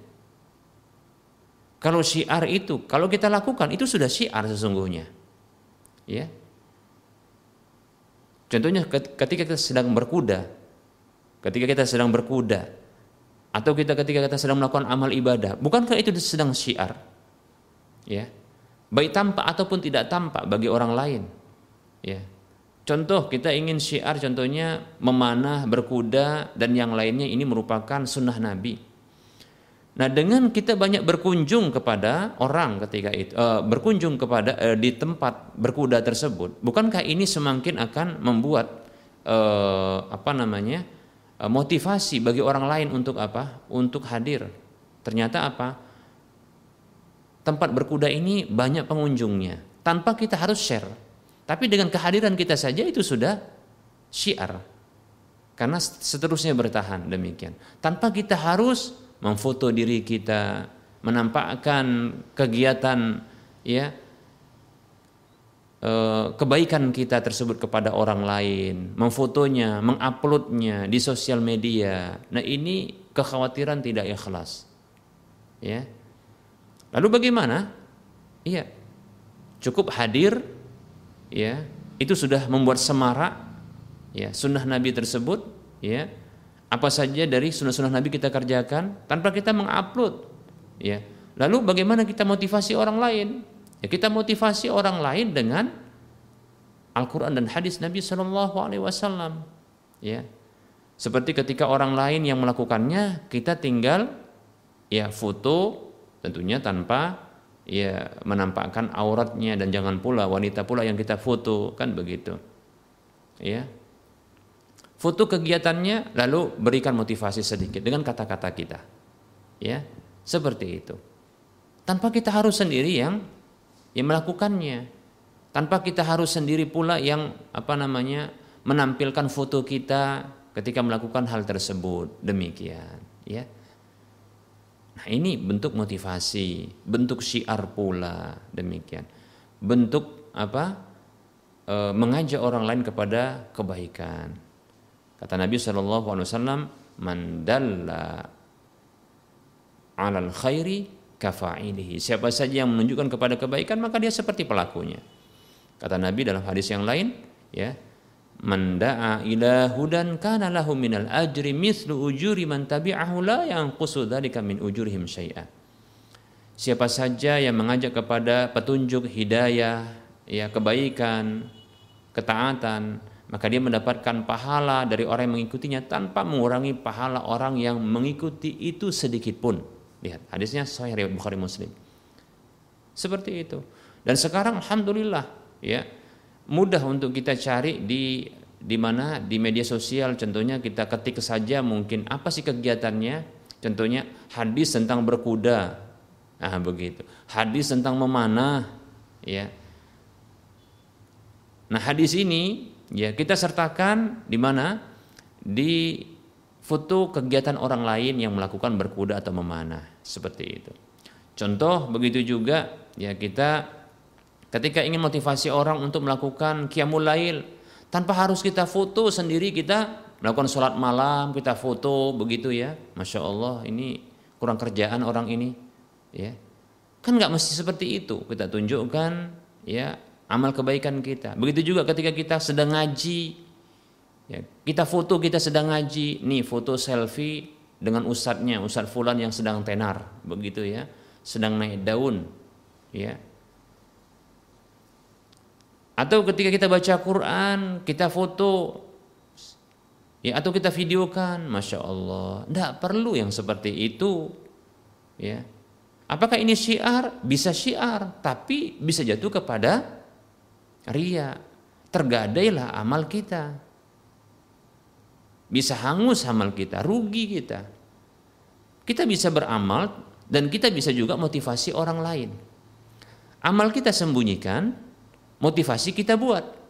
Kalau syiar itu, kalau kita lakukan itu sudah syiar sesungguhnya. Ya. Contohnya ketika kita sedang berkuda, ketika kita sedang berkuda, atau kita ketika kita sedang melakukan amal ibadah, bukankah itu sedang syiar? Ya. Baik tampak ataupun tidak tampak bagi orang lain. Ya. Contoh kita ingin syiar contohnya memanah, berkuda dan yang lainnya ini merupakan sunnah Nabi. Nah, dengan kita banyak berkunjung kepada orang ketika itu, uh, berkunjung kepada uh, di tempat berkuda tersebut, bukankah ini semakin akan membuat uh, apa namanya uh, motivasi bagi orang lain untuk apa? Untuk hadir. Ternyata apa? Tempat berkuda ini banyak pengunjungnya, tanpa kita harus share. Tapi dengan kehadiran kita saja itu sudah syiar. Karena seterusnya bertahan demikian. Tanpa kita harus memfoto diri kita, menampakkan kegiatan ya eh, kebaikan kita tersebut kepada orang lain, memfotonya, menguploadnya di sosial media. Nah ini kekhawatiran tidak ikhlas. Ya. Lalu bagaimana? Iya, cukup hadir, ya itu sudah membuat semarak, ya sunnah Nabi tersebut, ya. Apa saja dari sunnah-sunnah Nabi kita kerjakan tanpa kita mengupload ya. Lalu bagaimana kita motivasi orang lain? Ya kita motivasi orang lain dengan Al-Quran dan hadis Nabi Shallallahu Alaihi Wasallam ya. Seperti ketika orang lain yang melakukannya kita tinggal ya foto tentunya tanpa ya menampakkan auratnya dan jangan pula wanita pula yang kita foto kan begitu. Ya foto kegiatannya lalu berikan motivasi sedikit dengan kata-kata kita. Ya seperti itu. Tanpa kita harus sendiri yang yang melakukannya. Tanpa kita harus sendiri pula yang apa namanya menampilkan foto kita ketika melakukan hal tersebut. Demikian ya nah ini bentuk motivasi bentuk syiar pula demikian bentuk apa e, mengajak orang lain kepada kebaikan Kata Nabi Shallallahu Alaihi Wasallam, "Mandalla alal khairi kafa'ilihi." Siapa saja yang menunjukkan kepada kebaikan maka dia seperti pelakunya. Kata Nabi dalam hadis yang lain, ya, "Man da'a ila hudan kana lahu minal ajri mithlu ujuri man tabi'ahu la yanqusu dzalika min ujurihim syai'a." Siapa saja yang mengajak kepada petunjuk hidayah, ya kebaikan, ketaatan, maka dia mendapatkan pahala dari orang yang mengikutinya tanpa mengurangi pahala orang yang mengikuti itu sedikit pun. Lihat, hadisnya sahih riwayat Bukhari Muslim. Seperti itu. Dan sekarang alhamdulillah ya mudah untuk kita cari di di mana? Di media sosial. Contohnya kita ketik saja mungkin apa sih kegiatannya? Contohnya hadis tentang berkuda. Nah begitu. Hadis tentang memanah ya. Nah hadis ini ya kita sertakan di mana? Di foto kegiatan orang lain yang melakukan berkuda atau memanah. Seperti itu. Contoh begitu juga ya kita ketika ingin motivasi orang untuk melakukan qiyamul lail tanpa harus kita foto sendiri kita melakukan sholat malam kita foto begitu ya. Masya Allah ini kurang kerjaan orang ini ya. Kan nggak mesti seperti itu. Kita tunjukkan ya amal kebaikan kita. Begitu juga ketika kita sedang ngaji, ya, kita foto kita sedang ngaji, nih foto selfie dengan ustadznya, ustadz fulan yang sedang tenar, begitu ya, sedang naik daun, ya. Atau ketika kita baca Quran, kita foto, ya atau kita videokan, masya Allah, tidak perlu yang seperti itu, ya. Apakah ini syiar? Bisa syiar, tapi bisa jatuh kepada ria. Tergadailah amal kita. Bisa hangus amal kita, rugi kita. Kita bisa beramal dan kita bisa juga motivasi orang lain. Amal kita sembunyikan, motivasi kita buat.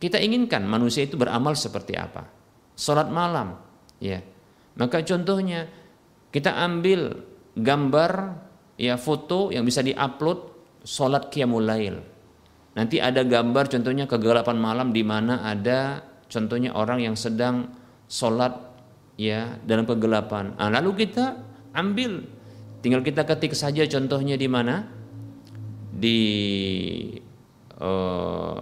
Kita inginkan manusia itu beramal seperti apa? Salat malam, ya. Maka contohnya kita ambil gambar ya foto yang bisa diupload salat qiyamul lail. Nanti ada gambar contohnya kegelapan malam di mana ada contohnya orang yang sedang sholat ya dalam kegelapan. Nah, lalu kita ambil tinggal kita ketik saja contohnya di mana di uh,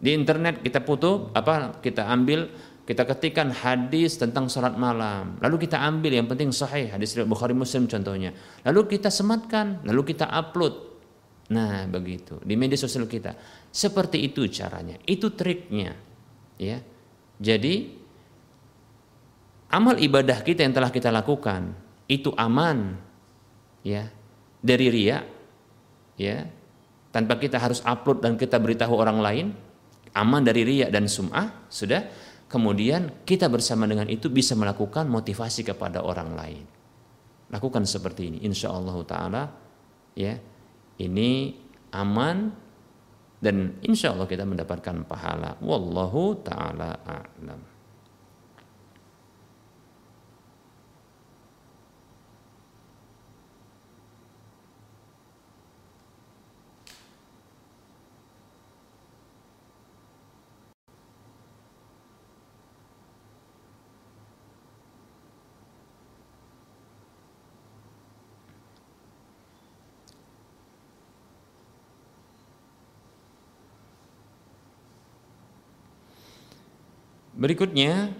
di internet kita foto apa kita ambil kita ketikkan hadis tentang sholat malam. Lalu kita ambil yang penting sahih hadis riwayat Bukhari Muslim contohnya. Lalu kita sematkan lalu kita upload. Nah begitu di media sosial kita. Seperti itu caranya itu triknya ya. Jadi amal ibadah kita yang telah kita lakukan itu aman ya. Dari ria ya tanpa kita harus upload dan kita beritahu orang lain aman dari riak dan sum'ah sudah. Kemudian kita bersama dengan itu bisa melakukan motivasi kepada orang lain. Lakukan seperti ini. Insya Allah taala ya ini aman dan insya Allah kita mendapatkan pahala. Wallahu taala a'lam Berikutnya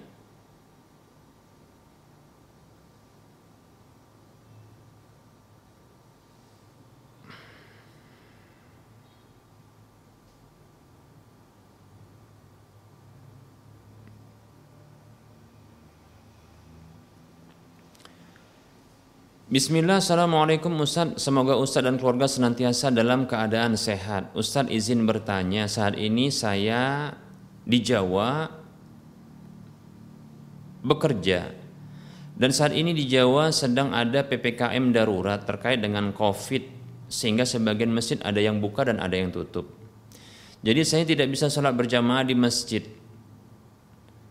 Bismillah, Assalamualaikum Ustaz. Semoga Ustaz dan keluarga senantiasa dalam keadaan sehat. Ustaz izin bertanya Saat ini saya di Jawa bekerja dan saat ini di Jawa sedang ada PPKM darurat terkait dengan Covid sehingga sebagian masjid ada yang buka dan ada yang tutup. Jadi saya tidak bisa sholat berjamaah di masjid.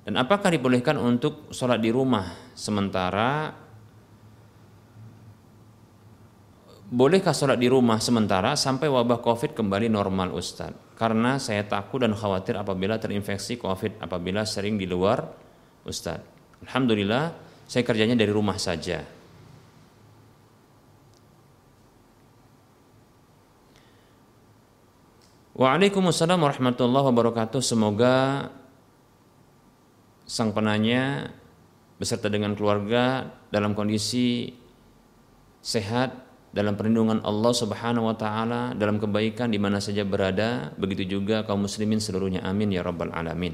Dan apakah dibolehkan untuk sholat di rumah sementara Bolehkah sholat di rumah sementara sampai wabah COVID kembali normal Ustadz? Karena saya takut dan khawatir apabila terinfeksi COVID apabila sering di luar Ustadz. Alhamdulillah saya kerjanya dari rumah saja. Waalaikumsalam warahmatullahi wabarakatuh. Semoga sang penanya beserta dengan keluarga dalam kondisi sehat dalam perlindungan Allah Subhanahu wa taala dalam kebaikan di mana saja berada begitu juga kaum muslimin seluruhnya amin ya rabbal alamin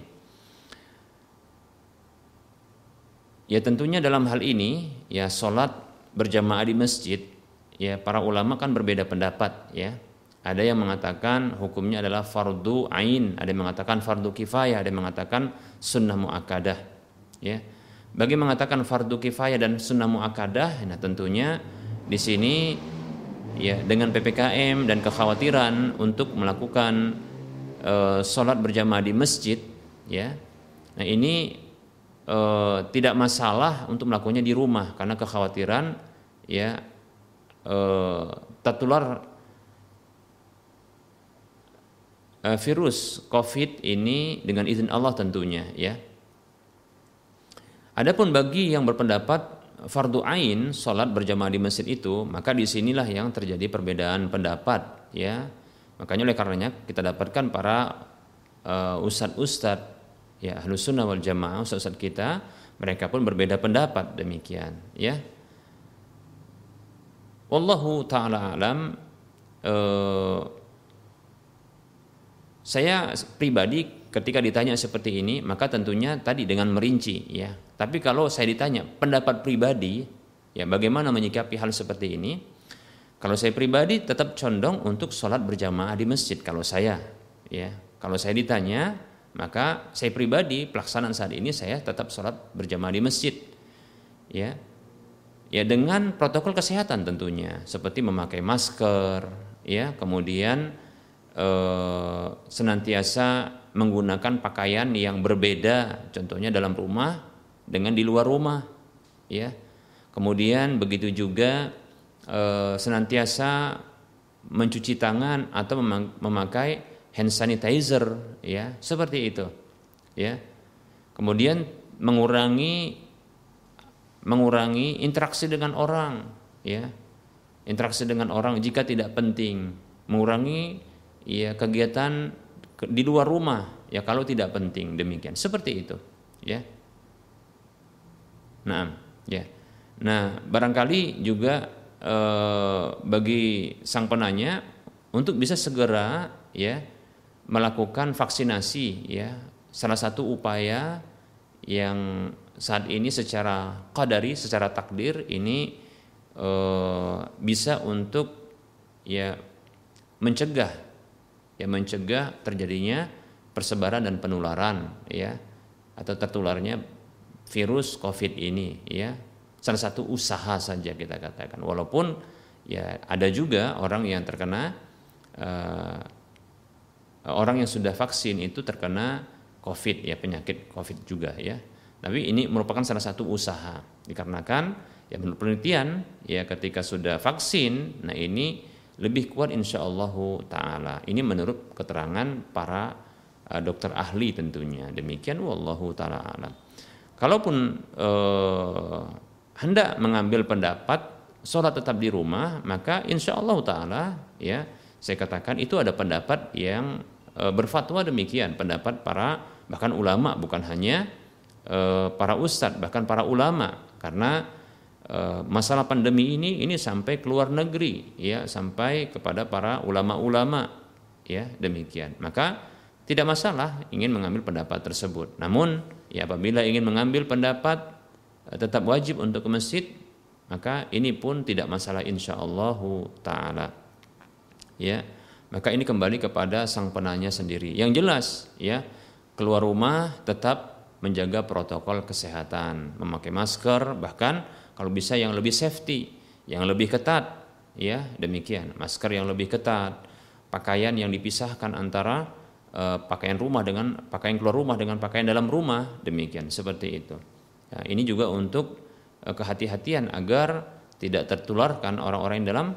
Ya tentunya dalam hal ini ya sholat berjamaah di masjid ya para ulama kan berbeda pendapat ya. Ada yang mengatakan hukumnya adalah fardu ain, ada yang mengatakan fardu kifayah, ada yang mengatakan sunnah muakkadah. Ya. Bagi mengatakan fardu kifayah dan sunnah muakkadah, nah tentunya di sini ya dengan PPKM dan kekhawatiran untuk melakukan uh, sholat berjamaah di masjid ya. Nah ini e, tidak masalah untuk melakukannya di rumah karena kekhawatiran ya e, tertular e, virus COVID ini dengan izin Allah tentunya ya. Adapun bagi yang berpendapat fardu ain sholat berjamaah di masjid itu maka di sinilah yang terjadi perbedaan pendapat ya makanya oleh karenanya kita dapatkan para uh, ustadz-ustadz ya ahlu sunnah wal jamaah ustaz kita mereka pun berbeda pendapat demikian ya Wallahu taala alam eh, saya pribadi ketika ditanya seperti ini maka tentunya tadi dengan merinci ya. Tapi kalau saya ditanya pendapat pribadi ya bagaimana menyikapi hal seperti ini? Kalau saya pribadi tetap condong untuk sholat berjamaah di masjid kalau saya ya. Kalau saya ditanya maka saya pribadi pelaksanaan saat ini saya tetap sholat berjamaah di masjid ya ya dengan protokol kesehatan tentunya seperti memakai masker ya kemudian eh, senantiasa menggunakan pakaian yang berbeda, contohnya dalam rumah dengan di luar rumah, ya. Kemudian begitu juga eh, senantiasa mencuci tangan atau memakai hand sanitizer, ya, seperti itu, ya. Kemudian mengurangi mengurangi interaksi dengan orang, ya, interaksi dengan orang jika tidak penting, mengurangi ya kegiatan di luar rumah ya kalau tidak penting demikian. Seperti itu ya. Nah ya. Nah barangkali juga eh, bagi sang penanya untuk bisa segera ya melakukan vaksinasi ya. Salah satu upaya yang saat ini secara qadari secara takdir ini eh, bisa untuk ya mencegah yang mencegah terjadinya persebaran dan penularan ya atau tertularnya virus Covid ini ya. Salah satu usaha saja kita katakan. Walaupun ya ada juga orang yang terkena uh, orang yang sudah vaksin itu terkena Covid ya penyakit Covid juga ya tapi ini merupakan salah satu usaha dikarenakan ya menurut penelitian ya ketika sudah vaksin nah ini lebih kuat insya Allah taala. Ini menurut keterangan para uh, dokter ahli tentunya. Demikian wallahu taala alam. Kalaupun uh, hendak mengambil pendapat sholat tetap di rumah, maka insya Allah taala ya saya katakan itu ada pendapat yang berfatwa demikian, pendapat para bahkan ulama bukan hanya uh, para ustadz bahkan para ulama. Karena Eh, masalah pandemi ini ini sampai keluar negeri ya sampai kepada para ulama-ulama ya demikian. Maka tidak masalah ingin mengambil pendapat tersebut. Namun ya apabila ingin mengambil pendapat eh, tetap wajib untuk ke masjid maka ini pun tidak masalah insya Allah taala. Ya maka ini kembali kepada sang penanya sendiri yang jelas ya keluar rumah tetap menjaga protokol kesehatan memakai masker bahkan kalau bisa yang lebih safety, yang lebih ketat, ya demikian. Masker yang lebih ketat, pakaian yang dipisahkan antara uh, pakaian rumah dengan pakaian keluar rumah dengan pakaian dalam rumah, demikian seperti itu. Ya, ini juga untuk uh, kehati-hatian agar tidak tertularkan orang-orang yang dalam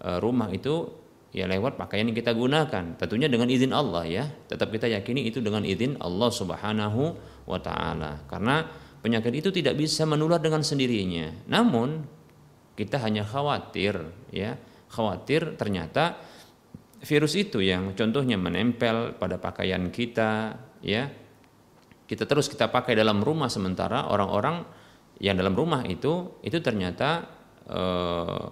uh, rumah itu ya lewat pakaian yang kita gunakan tentunya dengan izin Allah ya tetap kita yakini itu dengan izin Allah Subhanahu wa taala karena penyakit itu tidak bisa menular dengan sendirinya. Namun kita hanya khawatir ya, khawatir ternyata virus itu yang contohnya menempel pada pakaian kita ya. Kita terus kita pakai dalam rumah sementara orang-orang yang dalam rumah itu itu ternyata eh,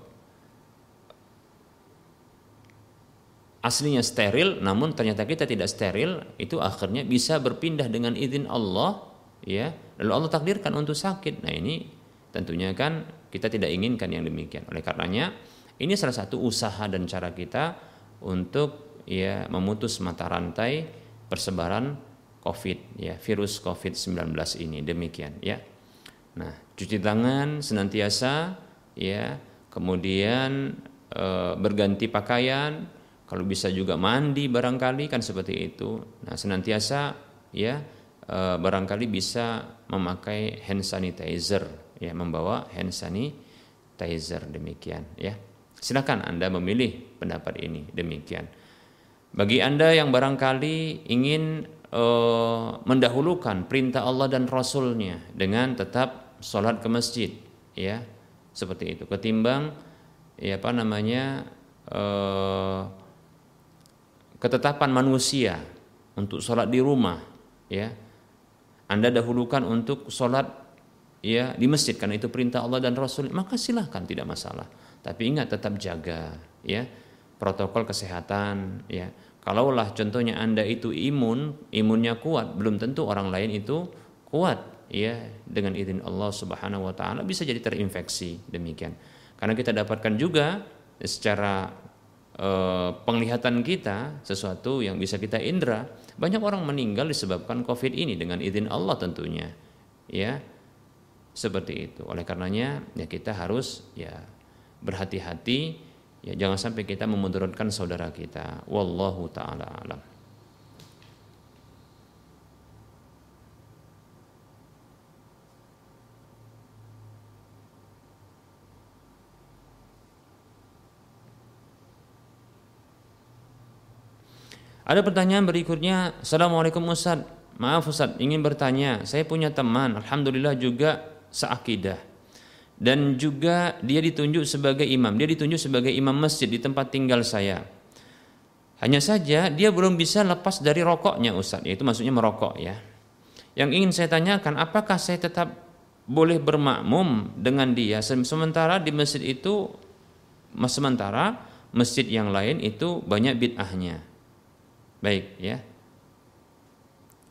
aslinya steril namun ternyata kita tidak steril itu akhirnya bisa berpindah dengan izin Allah ya. Lalu Allah takdirkan untuk sakit. Nah ini tentunya kan kita tidak inginkan yang demikian. Oleh karenanya ini salah satu usaha dan cara kita untuk ya memutus mata rantai persebaran COVID ya virus COVID-19 ini. Demikian ya. Nah cuci tangan senantiasa ya. Kemudian e, berganti pakaian kalau bisa juga mandi barangkali kan seperti itu. Nah senantiasa ya Eh, barangkali bisa memakai hand sanitizer ya membawa hand sanitizer demikian ya. Silakan anda memilih pendapat ini demikian. Bagi anda yang barangkali ingin uh, mendahulukan perintah Allah dan Rasulnya dengan tetap sholat ke masjid ya seperti itu. Ketimbang ya apa namanya uh, ketetapan manusia untuk sholat di rumah ya anda dahulukan untuk sholat ya di masjid karena itu perintah Allah dan Rasul, maka silahkan tidak masalah. Tapi ingat tetap jaga ya protokol kesehatan ya. Kalaulah contohnya Anda itu imun, imunnya kuat, belum tentu orang lain itu kuat ya dengan izin Allah Subhanahu wa taala bisa jadi terinfeksi demikian. Karena kita dapatkan juga secara eh, penglihatan kita sesuatu yang bisa kita indra, banyak orang meninggal disebabkan Covid ini dengan izin Allah tentunya. Ya. Seperti itu. Oleh karenanya ya kita harus ya berhati-hati Ya, jangan sampai kita memudaratkan saudara kita. Wallahu taala alam. Ada pertanyaan berikutnya, Assalamualaikum Ustaz. Maaf Ustaz, ingin bertanya. Saya punya teman, Alhamdulillah juga seakidah dan juga dia ditunjuk sebagai imam. Dia ditunjuk sebagai imam masjid di tempat tinggal saya. Hanya saja dia belum bisa lepas dari rokoknya Ustaz, yaitu maksudnya merokok ya. Yang ingin saya tanyakan, apakah saya tetap boleh bermakmum dengan dia sementara di masjid itu sementara masjid yang lain itu banyak bid'ahnya. Baik ya.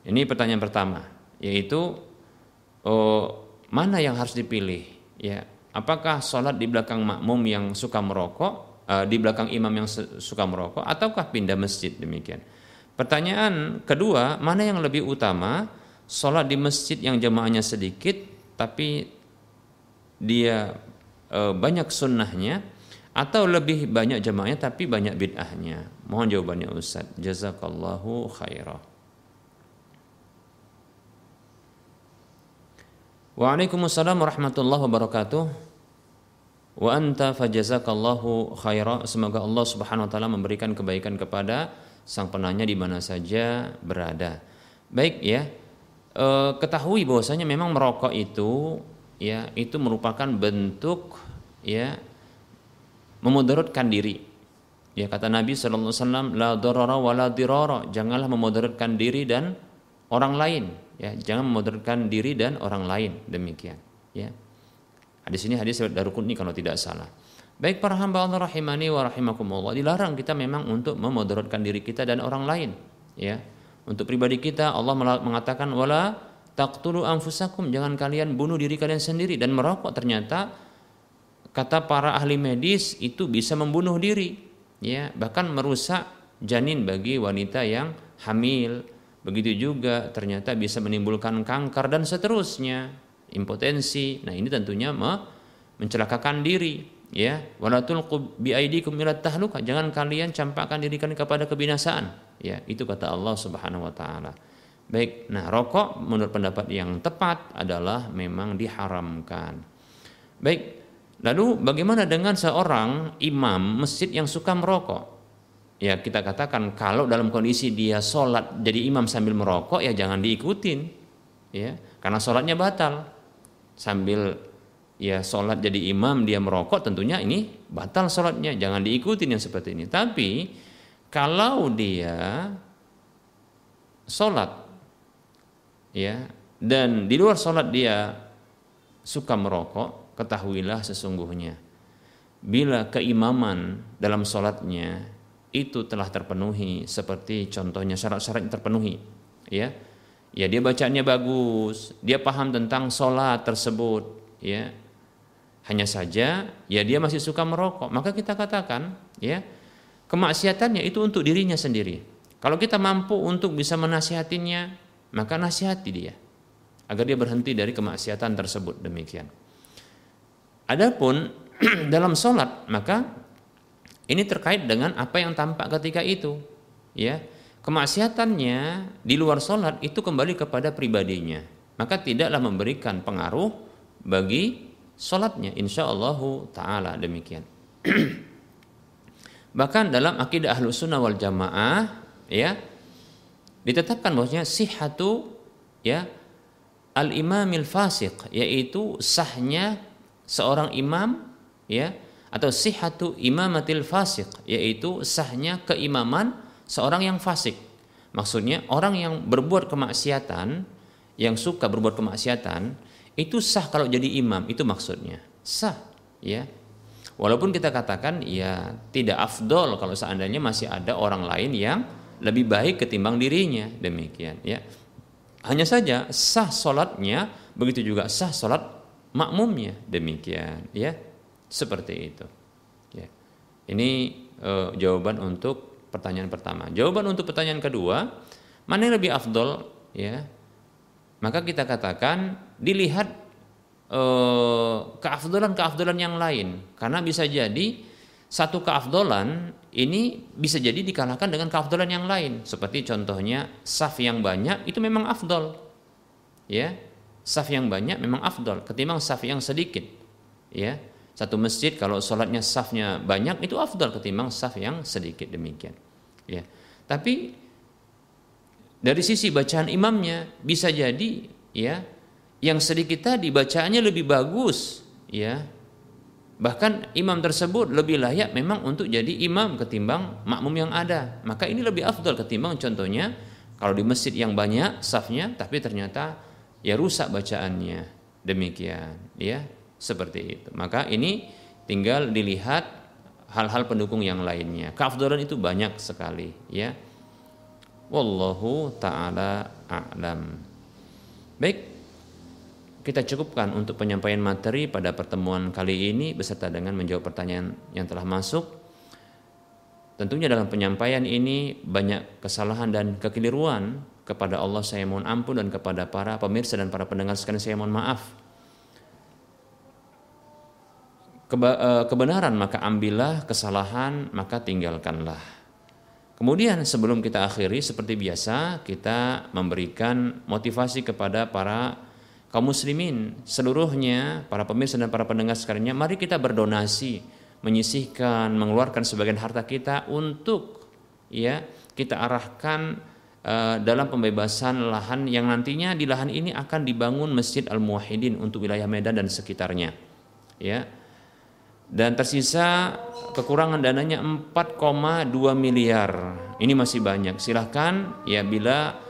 Ini pertanyaan pertama, yaitu oh, mana yang harus dipilih? ya apakah sholat di belakang makmum yang suka merokok uh, di belakang imam yang suka merokok ataukah pindah masjid demikian pertanyaan kedua mana yang lebih utama sholat di masjid yang jamaahnya sedikit tapi dia uh, banyak sunnahnya atau lebih banyak jamaahnya tapi banyak bid'ahnya mohon jawabannya Ustaz jazakallahu khairah Waalaikumsalam warahmatullahi wabarakatuh. Wa anta fajazakallahu khaira. Semoga Allah Subhanahu wa taala memberikan kebaikan kepada sang penanya di mana saja berada. Baik ya. E, ketahui bahwasanya memang merokok itu ya itu merupakan bentuk ya memudaratkan diri. Ya kata Nabi sallallahu alaihi wasallam la darara wa. Janganlah memudaratkan diri dan orang lain. Ya jangan memudaratkan diri dan orang lain. Demikian. Ya. Hadis ini hadis Daruqutni kalau tidak salah. Baik para hamba Allah rahimani wa rahimakumullah. Dilarang kita memang untuk memudaratkan diri kita dan orang lain. Ya. Untuk pribadi kita Allah mengatakan wala taqtulu anfusakum. Jangan kalian bunuh diri kalian sendiri dan merokok ternyata kata para ahli medis itu bisa membunuh diri ya bahkan merusak janin bagi wanita yang hamil Begitu juga ternyata bisa menimbulkan kanker dan seterusnya, impotensi. Nah, ini tentunya mencelakakan diri, ya. Walatul tahluka. Jangan kalian campakkan diri kalian kepada kebinasaan. Ya, itu kata Allah Subhanahu wa taala. Baik, nah rokok menurut pendapat yang tepat adalah memang diharamkan. Baik, lalu bagaimana dengan seorang imam masjid yang suka merokok? ya kita katakan kalau dalam kondisi dia sholat jadi imam sambil merokok ya jangan diikutin ya. Karena sholatnya batal. Sambil ya sholat jadi imam dia merokok tentunya ini batal sholatnya. Jangan diikutin yang seperti ini. Tapi kalau dia sholat ya dan di luar sholat dia suka merokok ketahuilah sesungguhnya. Bila keimaman dalam sholatnya itu telah terpenuhi seperti contohnya syarat-syarat terpenuhi ya. Ya dia bacaannya bagus dia paham tentang sholat tersebut ya. Hanya saja ya dia masih suka merokok. Maka kita katakan ya kemaksiatannya itu untuk dirinya sendiri. Kalau kita mampu untuk bisa menasihatinya maka nasihati dia agar dia berhenti dari kemaksiatan tersebut. Demikian adapun dalam sholat maka ini terkait dengan apa yang tampak ketika itu. Ya, kemaksiatannya di luar sholat itu kembali kepada pribadinya. Maka tidaklah memberikan pengaruh bagi sholatnya. Insya Allah Taala demikian. Bahkan dalam akidah ahlu sunnah wal jamaah, ya ditetapkan bahwasanya sihatu ya al imamil fasik yaitu sahnya seorang imam ya atau sihatu imamatil fasik yaitu sahnya keimaman seorang yang fasik. Maksudnya orang yang berbuat kemaksiatan, yang suka berbuat kemaksiatan, itu sah kalau jadi imam, itu maksudnya. Sah, ya. Walaupun kita katakan ya tidak afdol kalau seandainya masih ada orang lain yang lebih baik ketimbang dirinya demikian ya hanya saja sah solatnya begitu juga sah solat makmumnya demikian ya. Seperti itu ya. Ini uh, jawaban untuk pertanyaan pertama. Jawaban untuk pertanyaan kedua mana yang lebih afdol ya? Maka kita katakan dilihat uh, keafdolan-keafdolan yang lain. Karena bisa jadi satu keafdolan ini bisa jadi dikalahkan dengan keafdolan yang lain. Seperti contohnya saf yang banyak itu memang afdol ya saf yang banyak memang afdol ketimbang saf yang sedikit ya. Satu masjid kalau sholatnya safnya banyak itu afdol ketimbang saf yang sedikit demikian ya. Tapi dari sisi bacaan imamnya bisa jadi ya yang sedikit tadi bacaannya lebih bagus ya. Bahkan imam tersebut lebih layak memang untuk jadi imam ketimbang makmum yang ada. Maka ini lebih afdal ketimbang contohnya kalau di masjid yang banyak safnya tapi ternyata ya rusak bacaannya. Demikian ya, seperti itu. Maka ini tinggal dilihat hal-hal pendukung yang lainnya. Keafdalan itu banyak sekali ya. Wallahu taala a'lam. Baik, kita cukupkan untuk penyampaian materi pada pertemuan kali ini beserta dengan menjawab pertanyaan yang telah masuk. Tentunya dalam penyampaian ini banyak kesalahan dan kekeliruan kepada Allah saya mohon ampun dan kepada para pemirsa dan para pendengar sekalian saya mohon maaf. Eh, kebenaran maka ambillah, kesalahan maka tinggalkanlah. Kemudian sebelum kita akhiri seperti biasa kita memberikan motivasi kepada para kaum muslimin seluruhnya para pemirsa dan para pendengar sekalian mari kita berdonasi menyisihkan mengeluarkan sebagian harta kita untuk ya kita arahkan dalam pembebasan lahan yang nantinya di lahan ini akan dibangun Masjid Al Muwahhidin untuk wilayah Medan dan sekitarnya. Ya. Dan tersisa kekurangan dananya 4,2 miliar. Ini masih banyak. Silahkan ya bila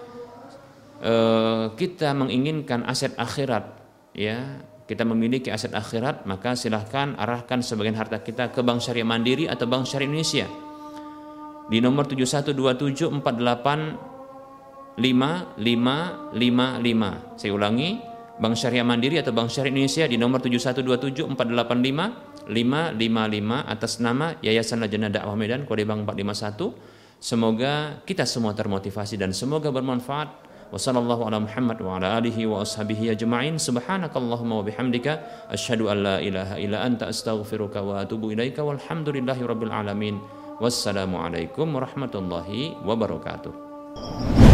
Eh, kita menginginkan aset akhirat ya kita memiliki aset akhirat maka silahkan arahkan sebagian harta kita ke Bank Syariah Mandiri atau Bank Syariah Indonesia. Di nomor 5 5 5 5. Saya ulangi, Bank Syariah Mandiri atau Bank Syariah Indonesia di nomor 7127 485 555 atas nama Yayasan Lajnah Dakwah Medan kode bank 451. Semoga kita semua termotivasi dan semoga bermanfaat. wassalamualaikum warahmatullahi wabarakatuh wa ala alihi wa ashabihi ajma'in. Subhanakallahumma wa bihamdika ashadu an la ilaha illa anta astaghfiruka wa atubu ilaika walhamdulillahi rabbil alamin. Wassalamualaikum warahmatullahi wabarakatuh.